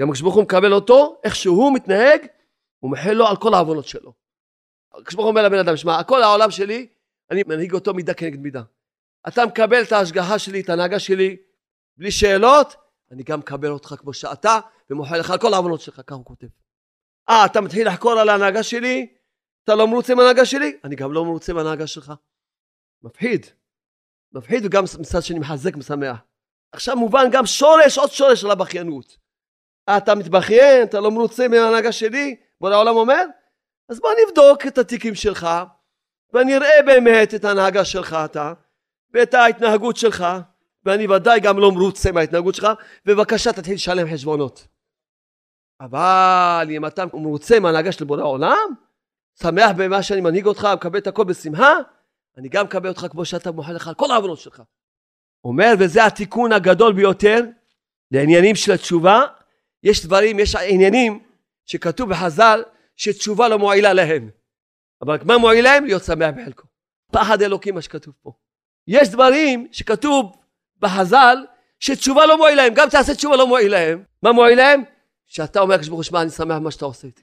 גם הקדוש ברוך הוא מקבל אותו, איך שהוא מתנהג, הוא מחל לו על כל העוונות שלו. הקדוש ברוך הוא אומר לבן אדם, שמע, כל העולם שלי, אני מנהיג אותו מידה כנגד מידה. אתה מקבל את ההשגחה שלי, את ההנהגה שלי, בלי שאלות, אני גם מקבל אותך כמו שאתה, ומוחל לך על כל העוונות שלך, ככה הוא כותב. אה, אתה מתחיל לחקור על ההנהגה שלי? אתה לא מרוצה מההנהגה שלי? אני גם לא מרוצה מההנהגה שלך. מפחיד. מפחיד וגם מצד שני מחזק משמח. עכשיו מובן גם שורש, עוד שורש של הבכיינות. אתה מתבכיין, אתה לא מרוצה מההנהגה שלי? בורא העולם אומר? אז בוא נבדוק את התיקים שלך, ונראה באמת את ההנהגה שלך אתה, ואת ההתנהגות שלך, ואני ודאי גם לא מרוצה מההתנהגות שלך, ובבקשה תתחיל לשלם חשבונות. אבל אם אתה מרוצה מההנהגה של בורא העולם, שמח במה שאני מנהיג אותך, מקבל את הכל בשמחה, אני גם מקבל אותך כמו שאתה מוכן לך על כל העוונות שלך. אומר, וזה התיקון הגדול ביותר לעניינים של התשובה. יש דברים, יש עניינים שכתוב בחז"ל שתשובה לא מועילה להם. אבל מה מועיל להם? להיות שמח בחלקו. פחד אלוקים מה שכתוב פה. יש דברים שכתוב בחז"ל שתשובה לא מועיל להם, גם תעשה תשובה לא מועיל להם. מה מועיל להם? שאתה אומר לקדוש ברוך הוא, שמע, אני שמח במה שאתה עושה איתי.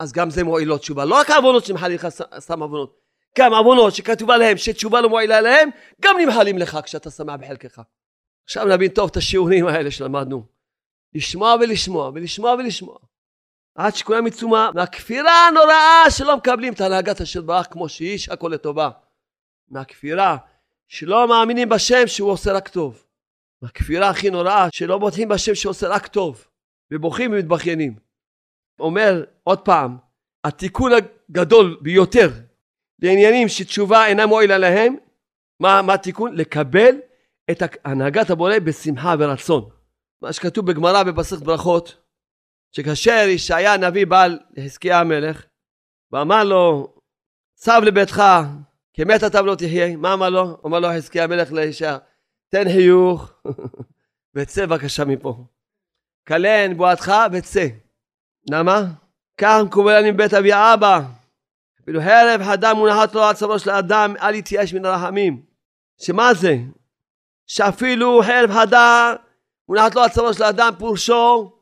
אז גם זה מועיל לו תשובה. לא רק העוונות שמחלים לך סתם עוונות, גם עוונות שכתוב עליהם שתשובה לא מועילה להם, גם נמחלים לך כשאתה שמח בחלקך. עכשיו נבין טוב את השיעורים האלה שלמדנו. לשמוע ולשמוע, ולשמוע ולשמוע. עד שכולם יצאו מהכפירה הנוראה שלא מקבלים את הנהגת השם ברך כמו שהיא, שהכל לטובה. מהכפירה, שלא מאמינים בשם שהוא עושה רק טוב. מהכפירה הכי נוראה, שלא בוטחים בשם שעושה רק טוב. ובוכים ומתבכיינים. אומר עוד פעם, התיקון הגדול ביותר לעניינים שתשובה אינה מועילה להם, מה, מה התיקון? לקבל את הנהגת הבורא בשמחה ורצון. מה שכתוב בגמרא במסכת ברכות, שכאשר ישעיה הנביא בא לחזקיה המלך, ואמר לו, צב לביתך, כי מת אתה ולא תחיה, מה אמר לו? אמר לו חזקיה המלך לישעיה, תן חיוך וצא בבקשה מפה. כלן בועתך וצא. למה? כך מקובל אני בבית אבי אבא. ואילו הרב הדם מונחת לו על צווארו של האדם, אל יתייאש מן הרחמים. שמה זה? שאפילו חרב הדר מונחת לו על צווארו של האדם, פירושו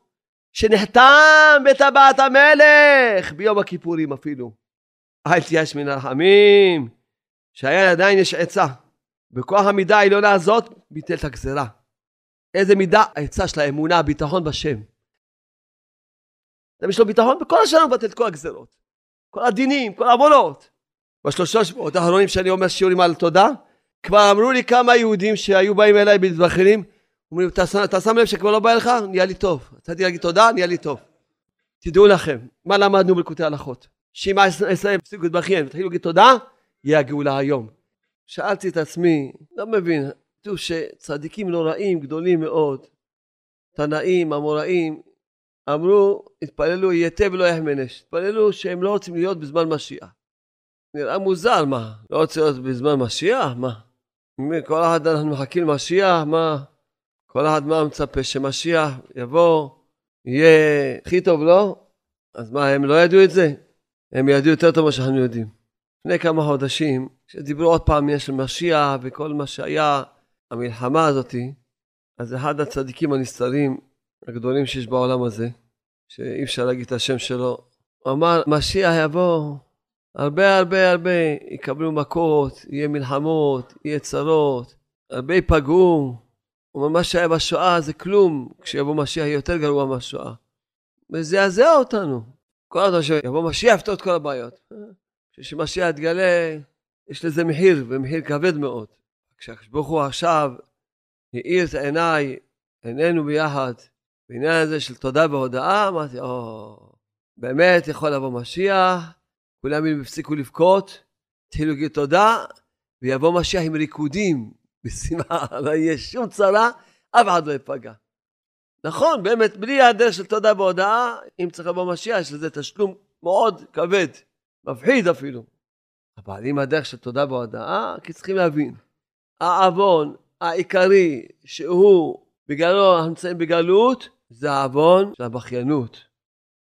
שנחתם בטבעת המלך ביום הכיפורים אפילו. אל תייאש מן הרחמים, שהיה עדיין יש עצה. בכוח המידה העליונה הזאת ביטל את הגזרה. איזה מידה? העצה של האמונה, הביטחון בשם. יש לו ביטחון בכל השנה מבטל את כל הגזרות. כל הדינים, כל העוונות. בשלושה שבועות האחרונים שאני אומר שיעורים על תודה, כבר אמרו לי כמה יהודים שהיו באים אליי בדבחינים, אומרים, אתה שם לב שכבר לא בא לך? נהיה לי טוב. רציתי להגיד תודה, נהיה לי טוב. תדעו לכם, מה למדנו בלקוטי הלכות? שאם ישראל יפסיקו להתבכיין ותתחילו להגיד תודה, יהיה הגאולה היום. שאלתי את עצמי, לא מבין, כתוב שצדיקים נוראים גדולים מאוד, תנאים, אמוראים, אמרו, התפללו ייתה ולא יחמנש. התפללו שהם לא רוצים להיות בזמן משיח. נראה מוזר, מה? לא רוצה להיות בזמן משיח? מה? כל אחד אנחנו מחכים למשיח, מה? כל אחד מה מצפה? שמשיח יבוא, יהיה הכי טוב לו? לא? אז מה, הם לא ידעו את זה? הם ידעו יותר טוב ממה שאנחנו יודעים. לפני כמה חודשים, כשדיברו עוד פעם יש משיח וכל מה שהיה, המלחמה הזאתי, אז אחד הצדיקים הנסתרים הגדולים שיש בעולם הזה, שאי אפשר להגיד את השם שלו, הוא אמר, משיח יבוא, הרבה הרבה הרבה יקבלו מכות, יהיה מלחמות, יהיה צרות, הרבה ייפגעו. הוא מה שהיה בשואה זה כלום, כשיבוא משיח יהיה יותר גרוע מהשואה. וזה יזעזע אותנו. כל הזמן שיבוא משיח יפתור את כל הבעיות. כשמשיח יתגלה, יש לזה מחיר, ומחיר כבד מאוד. כשהקדוש הוא עכשיו האיר את עיניי, עינינו ביחד, בעניין הזה של תודה והודאה, אמרתי, או, באמת יכול לבוא משיח, כולם הפסיקו לבכות, התחילו להגיד תודה, ויבוא משיח עם ריקודים, בשמחה, לא יהיה שום צרה, אף אחד לא ייפגע. נכון, באמת, בלי הדרך של תודה והודאה, אם צריך לבוא משיח, יש לזה תשלום מאוד כבד, מפחיד אפילו. אבל אם הדרך של תודה והודאה, כי צריכים להבין, העוון העיקרי שהוא, בגללו אנחנו נמצאים בגלות, זה העוון של הבכיינות.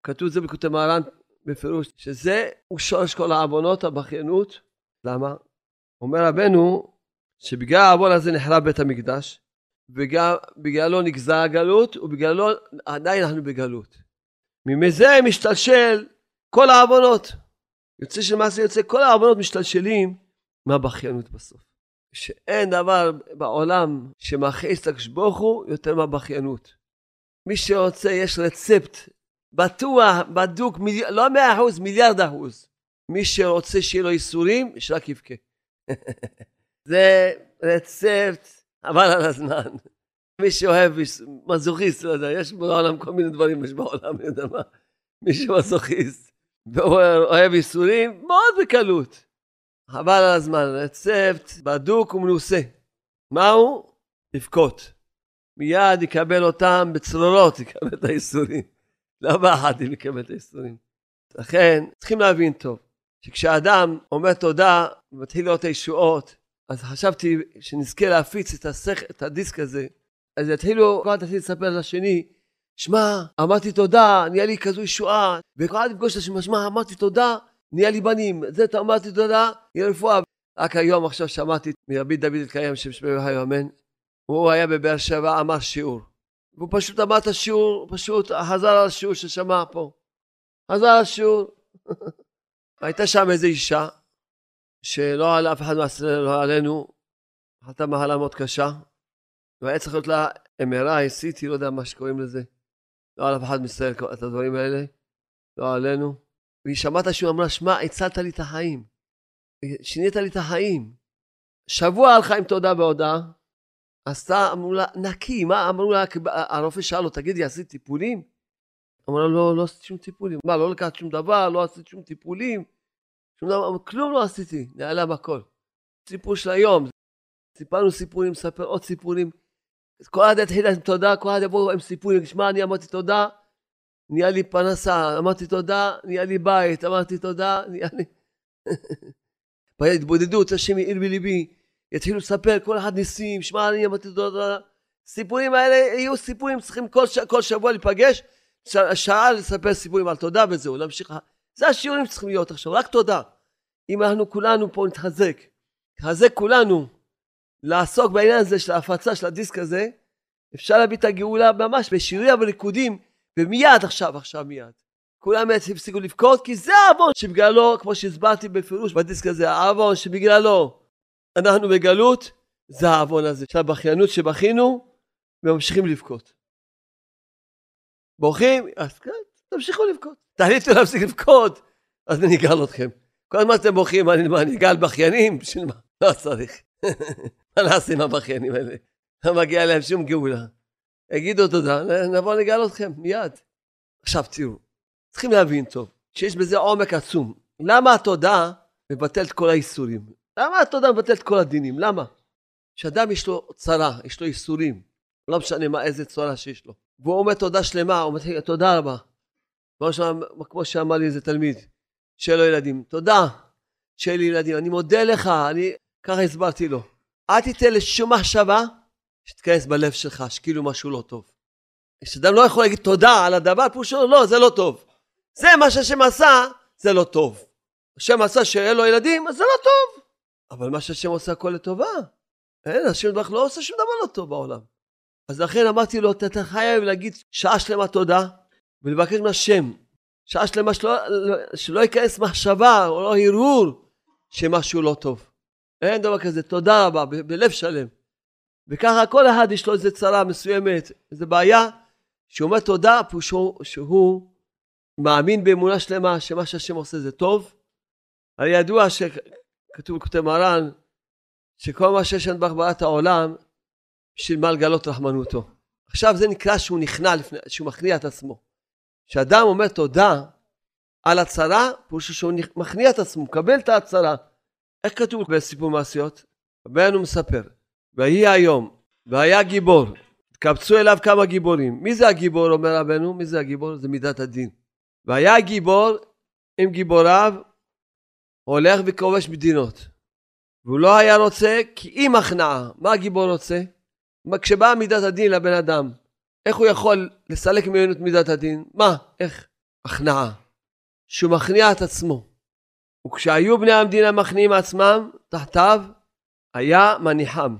כתוב את זה בכותב מהר"ן בפירוש, שזה הוא שורש כל העוונות, הבכיינות. למה? אומר רבנו, שבגלל העוון הזה נחרב בית המקדש, ובגללו נגזר הגלות, ובגללו עדיין אנחנו בגלות. ממזה משתלשל כל העוונות. יוצא שמעשה יוצא, כל העוונות משתלשלים מהבכיינות בסוף. שאין דבר בעולם שמכעיס את הקדוש ברוך הוא יותר מהבכיינות. מי שרוצה, יש רצפט בטוח, בדוק, מיל... לא מאה אחוז, מיליארד אחוז. מי שרוצה שיהיה לו ייסורים, שרק יבכה. זה רצפט, חבל על הזמן. מי שאוהב, מזוכיסט, לא יודע, יש בעולם כל מיני דברים, יש בעולם, אני יודע מה. מי שמזוכיסט, ואוהב ייסורים, מאוד בקלות. חבל על הזמן, רצפט בדוק ומנוסה. מהו? לבכות. מיד יקבל אותם בצרורות, יקבל את הייסורים. לא באחד אם יקבל את הייסורים. לכן, צריכים להבין טוב, שכשאדם אומר תודה ומתחיל לראות הישועות, אז חשבתי שנזכה להפיץ את, השכ... את הדיסק הזה, אז יתחילו, כל אחד לספר לשני, שמע, אמרתי תודה, נהיה לי כזו ישועה, וכל אחד יפגוש את השם, שמע, אמרתי תודה, נהיה לי בנים, זה אמרתי תודה, נהיה רפואה. רק היום עכשיו שמעתי מרבי דוד אלקיים, שם שמי וחי אמן, הוא היה בבאר שבע, אמר שיעור. והוא פשוט אמר את השיעור, פשוט חזר על השיעור ששמע פה. חזר על השיעור. הייתה שם איזו אישה, שלא על אף אחד מהסרט, לא עלינו, הייתה מחלה מאוד קשה, והיה צריך להיות לה MRI, CT, לא יודע מה שקוראים לזה. לא על אף אחד מישראל את הדברים האלה, לא עלינו. והיא שמעת שהוא אמרה, שמע, הצלת לי את החיים. שינית לי את החיים. שבוע הלכה עם תודה והודאה, עשתה, אמרו לה, נקי, מה אמרו לה, הרופא שאל לו, תגידי, עשית טיפולים? אמרו לה, לא, לא עשיתי שום טיפולים. מה, לא לקחת שום דבר, לא עשית שום טיפולים? שום דבר, כלום לא עשיתי, נעלם הכל. סיפור של היום, סיפרנו סיפורים, נספר עוד סיפורים. כל אחד יתחיל עם תודה, כל אחד יבוא עם סיפורים, שמע, אני אמרתי תודה, נהיה לי פרנסה, אמרתי תודה, נהיה לי בית, אמרתי תודה, נהיה לי... בהתבודדות, השם יאיר בליבי, יתחילו לספר כל אחד ניסים, שמע אני אמרתי תודה, סיפורים האלה יהיו סיפורים, צריכים כל, ש... כל שבוע להיפגש, ש... שעה לספר סיפורים על תודה וזהו, להמשיך, זה השיעורים שצריכים להיות עכשיו, רק תודה. אם אנחנו כולנו פה נתחזק, נתחזק כולנו לעסוק בעניין הזה של ההפצה של הדיסק הזה, אפשר להביא את הגאולה ממש בשיריה וריקודים, ומיד עכשיו, עכשיו מיד. כולם הפסיקו לבכות, כי זה העוון שבגללו, כמו שהסברתי בפירוש בדיסק הזה, העוון שבגללו אנחנו בגלות, זה העוון הזה של הבכיינות שבכינו, וממשיכים לבכות. בוכים, אז כן, תמשיכו לבכות. תחליטו להפסיק לבכות, אז אני אגאל אתכם. כל הזמן אתם בוכים, אני, אני אגאל בכיינים? בשביל מה? לא צריך. מה נעשה עם הבכיינים האלה? לא מגיע להם שום גאולה. יגידו תודה, נבוא לגאל אתכם, מיד. עכשיו תראו, צריכים להבין טוב, שיש בזה עומק עצום. למה התודה מבטלת כל האיסורים? למה התודה מבטלת כל הדינים? למה? כשאדם יש לו צרה, יש לו איסורים, לא משנה מה, איזה צרה שיש לו. והוא אומר תודה שלמה, הוא מתחיל, תודה רבה. כמו שאמר לי איזה תלמיד, שיהיה לו ילדים, תודה שיהיה לי ילדים, אני מודה לך, אני, ככה הסברתי לו. אל תיתן לשום מחשבה שתיכנס בלב שלך, שכאילו משהו לא טוב. כשאדם לא יכול להגיד תודה על הדבר, פירושו לא, זה לא טוב. זה מה שהשם עשה, זה לא טוב. השם עשה שיהיה לו ילדים, אז זה לא טוב. אבל מה שהשם עושה הכל לטובה. אין, השם דבר לא עושה שום דבר לא טוב בעולם. אז לכן אמרתי לו, אתה חייב להגיד שעה שלמה תודה, ולבקש מהשם, שעה שלמה שלא, שלא ייכנס מחשבה או לא הרהור שמשהו לא טוב. אין דבר כזה, תודה רבה, ב- בלב שלם. וככה כל אחד יש לו איזה צרה מסוימת, איזה בעיה, שהוא אומר תודה, שהוא, שהוא מאמין באמונה שלמה שמה שהשם עושה זה טוב. הרי ידוע שכתוב בכותב מרן, שכל מה שיש לנו בהחברת העולם, בשביל מה לגלות רחמנותו. עכשיו זה נקרא שהוא נכנע לפני, שהוא מכניע את עצמו. כשאדם אומר תודה על הצרה, פירושו שהוא מכניע את עצמו, מקבל את ההצרה. איך כתוב בסיפור מעשיות? רבנו מספר, ויהי היום, והיה גיבור, התקבצו אליו כמה גיבורים. מי זה הגיבור, אומר רבנו? מי זה הגיבור? זה מידת הדין. והיה גיבור עם גיבוריו, הולך וכובש מדינות. והוא לא היה רוצה כי אם הכנעה. מה הגיבור רוצה? כשבאה מידת הדין לבן אדם, איך הוא יכול לסלק ממנו את מידת הדין? מה? איך? הכנעה. שהוא מכניע את עצמו. וכשהיו בני המדינה מכניעים עצמם תחתיו, היה מניחם.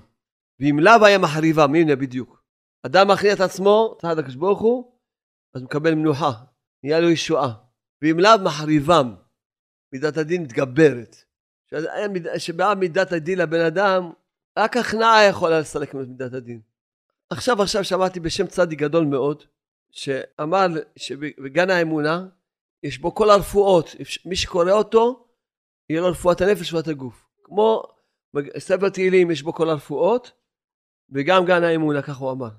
ואם לאו היה מחריבם, הנה בדיוק. אדם מכניע את עצמו תחת הקדוש ברוך הוא, אז מקבל מנוחה, נהיה לו ישועה. ואם לאו מחריבם, מידת הדין מתגברת. שבאה מידת הדין לבן אדם, רק הכנעה יכולה לסלק ממנו מידת הדין. עכשיו עכשיו שמעתי בשם צדיק גדול מאוד, שאמר שבגן האמונה יש בו כל הרפואות, מי שקורא אותו, יהיה לו רפואת הנפש ורפואת הגוף. כמו ספר תהילים יש בו כל הרפואות, וגם גן האמונה, כך הוא אמר.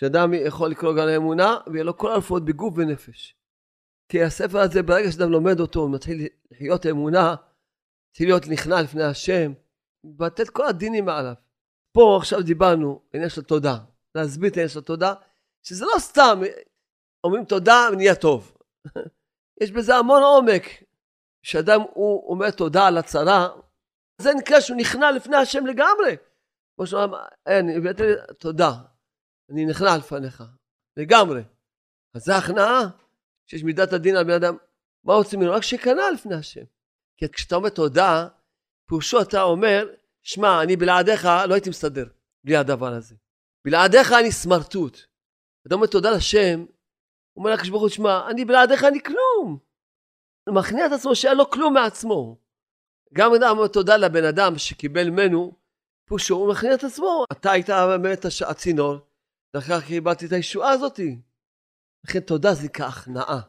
שאדם יכול לקרוא גן האמונה, ויהיה לו כל הרפואות בגוף ונפש. כי הספר הזה, ברגע שאדם לומד אותו, הוא מתחיל לחיות אמונה, מתחיל להיות נכנע לפני השם, מבטא את כל הדינים מעליו. פה עכשיו דיברנו, עניין של תודה. להסביר את העניין של התודה, שזה לא סתם, אומרים תודה ונהיה טוב. יש בזה המון עומק. כשאדם הוא אומר תודה על הצרה, זה נקרא שהוא נכנע לפני השם לגמרי. כמו שהוא אמר, אין, הבאת לי תודה, אני נכנע לפניך, לגמרי. אז זה הכנעה, שיש מידת הדין על בן אדם, מה רוצים ממנו? רק שכנע לפני השם. כי כשאתה אומר תודה, פירושו אתה אומר, שמע, אני בלעדיך לא הייתי מסתדר בלי הדבר הזה. בלעדיך אני סמרטוט. אתה אומר תודה לשם, אומר לקדוש ברוך הוא, שמע, אני בלעדיך אני כלום. הוא מכניע את עצמו שאין לו כלום מעצמו. גם אומר תודה לבן אדם שקיבל ממנו, פושו, הוא מכניע את עצמו. אתה היית באמת הצינור, ואחר כך קיבלתי את הישועה הזאתי. לכן תודה זה נקרא הכנעה.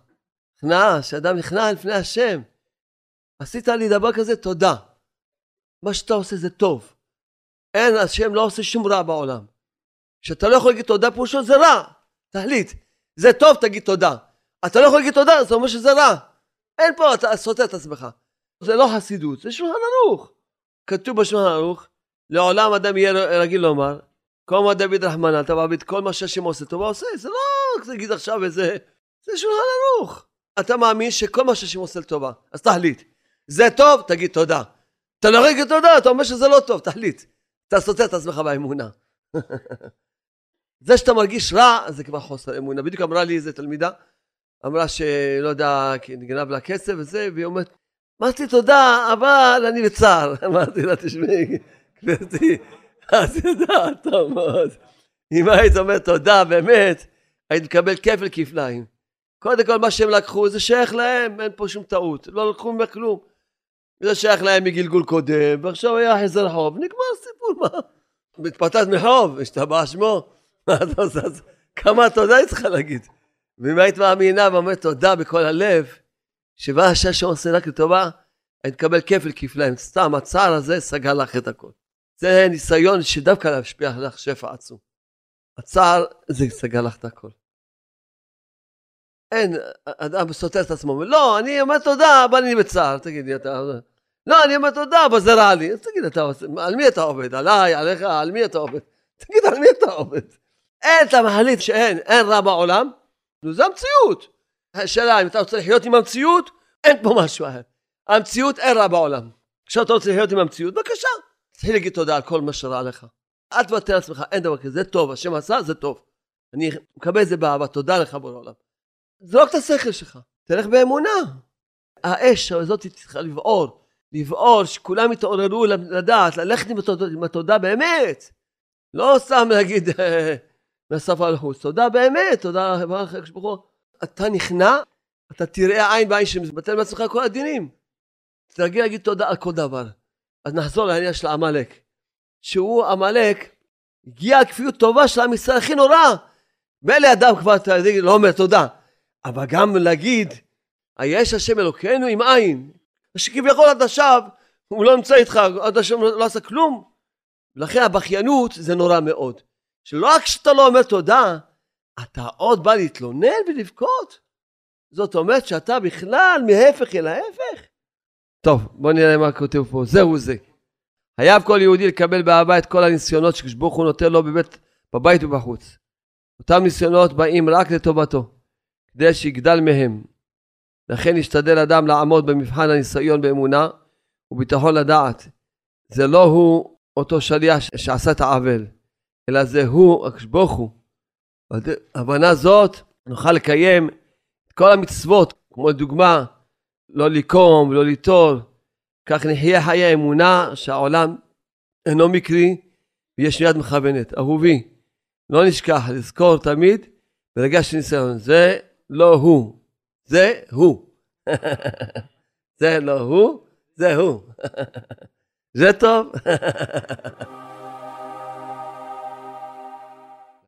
הכנעה, שאדם נכנע לפני השם. עשית לי דבר כזה, תודה. מה שאתה עושה זה טוב. אין, השם לא עושה שום רע בעולם. כשאתה לא יכול להגיד תודה פירושו זה רע. תחליט. זה טוב, תגיד תודה. אתה לא יכול להגיד תודה, זה אומר שזה רע. אין פה, אתה סותר את עצמך. זה לא חסידות, זה שולחן ערוך. כתוב בשולחן ערוך, לעולם אדם יהיה רגיל לומר, כל דוד רחמנא, אתה מעביד כל מה שהשם עושה טובה עושה, זה לא תגיד עכשיו איזה, זה שולחן ערוך. אתה מאמין שכל מה שהשם עושה לטובה, אז תחליט. זה טוב, תגיד תודה. אתה לא להגיד תודה, אתה אומר שזה לא טוב, תחליט. אתה סותר את עצמך באמונה. זה שאתה מרגיש רע, זה כבר חוסר אמונה. בדיוק אמרה לי איזה תלמידה, אמרה שלא יודע, נגנב לה כסף וזה, והיא אומרת, אמרתי תודה, אבל אני בצער. אמרתי לה, תשמעי, גברתי, את יודעת טוב. אם היית אומר תודה באמת, היית מקבל כפל כפליים. קודם כל מה שהם לקחו זה שייך להם, אין פה שום טעות. לא לקחו ממך כלום. זה שייך להם מגלגול קודם, ועכשיו היה חזר חוב, נגמר הסיפור, מה? מתפתת מחוב, השתבע שמו. כמה תודה היא צריכה להגיד. ואם היית מאמינה ואומרת תודה בכל הלב, שבא השש עושה רק לטובה, היית מקבל כפל כפליים. סתם, הצער הזה סגר לך את הכל. זה ניסיון שדווקא להשפיע לך שפע עצום. הצער זה סגר לך את הכל. אין, אדם סותר את עצמו, לא, אני אומר תודה, אבל אני בצער, תגידי, אתה... לא, אני אומר תודה, אבל זה רע לי. אז תגיד, אתה, על מי אתה עובד? עליי, עליך, על מי אתה עובד? תגיד, על מי אתה עובד? אין, אתה מחליט שאין, אין רע בעולם, זה המציאות. השאלה, אם אתה רוצה לחיות עם המציאות, אין פה משהו אחר. המציאות אין רע בעולם. כשאתה רוצה לחיות עם המציאות, בבקשה. תתחיל להגיד תודה על כל מה שרע לך. אל תוותר לעצמך, אין דבר כזה, זה טוב, השם עשה, זה טוב. אני מקבל את זה באהבה, תודה לך בורא עולם. זרוק את השכל שלך, תלך באמונה. האש הזאת צריכה לבעור, לבעור, שכולם יתעוררו לדעת, ללכת עם התודה באמת. לא סתם להגיד מהשפה לחוץ, תודה באמת, תודה רבה לך, אתה נכנע, אתה תראה עין בעין שמבטל מעצמך כל הדינים. תרגיל להגיד תודה על כל דבר. אז נחזור לעניין של עמלק. שהוא עמלק, הגיע הכפיות טובה של עם ישראל הכי נורא. מילא אדם כבר, אתה יודע, לא אומר תודה. אבל גם להגיד, היש השם אלוקינו עם עין. שכביכול עד עכשיו הוא לא נמצא איתך, עד עכשיו לא עשה כלום. ולכן הבכיינות זה נורא מאוד. שלא רק שאתה לא אומר תודה, אתה עוד בא להתלונן ולבכות. זאת אומרת שאתה בכלל מהפך אל ההפך. טוב, בוא נראה מה כותב פה. זהו זה. חייב כל יהודי לקבל באהבה את כל הניסיונות שכשברוך הוא נותן לו בבית, בבית ובחוץ. אותם ניסיונות באים רק לטובתו, כדי שיגדל מהם. לכן ישתדל אדם לעמוד במבחן הניסיון באמונה וביטחון לדעת. זה לא הוא אותו שליח שעשה את העוול, אלא זה הוא, הקדוש הוא. הבנה זאת נוכל לקיים את כל המצוות, כמו לדוגמה, לא לקום ולא ליטול, כך נחיה חיי האמונה שהעולם אינו מקרי ויש יד מכוונת. אהובי, לא נשכח לזכור תמיד ברגע של ניסיון, זה לא הוא, זה הוא. זה לא הוא, זה הוא. זה טוב.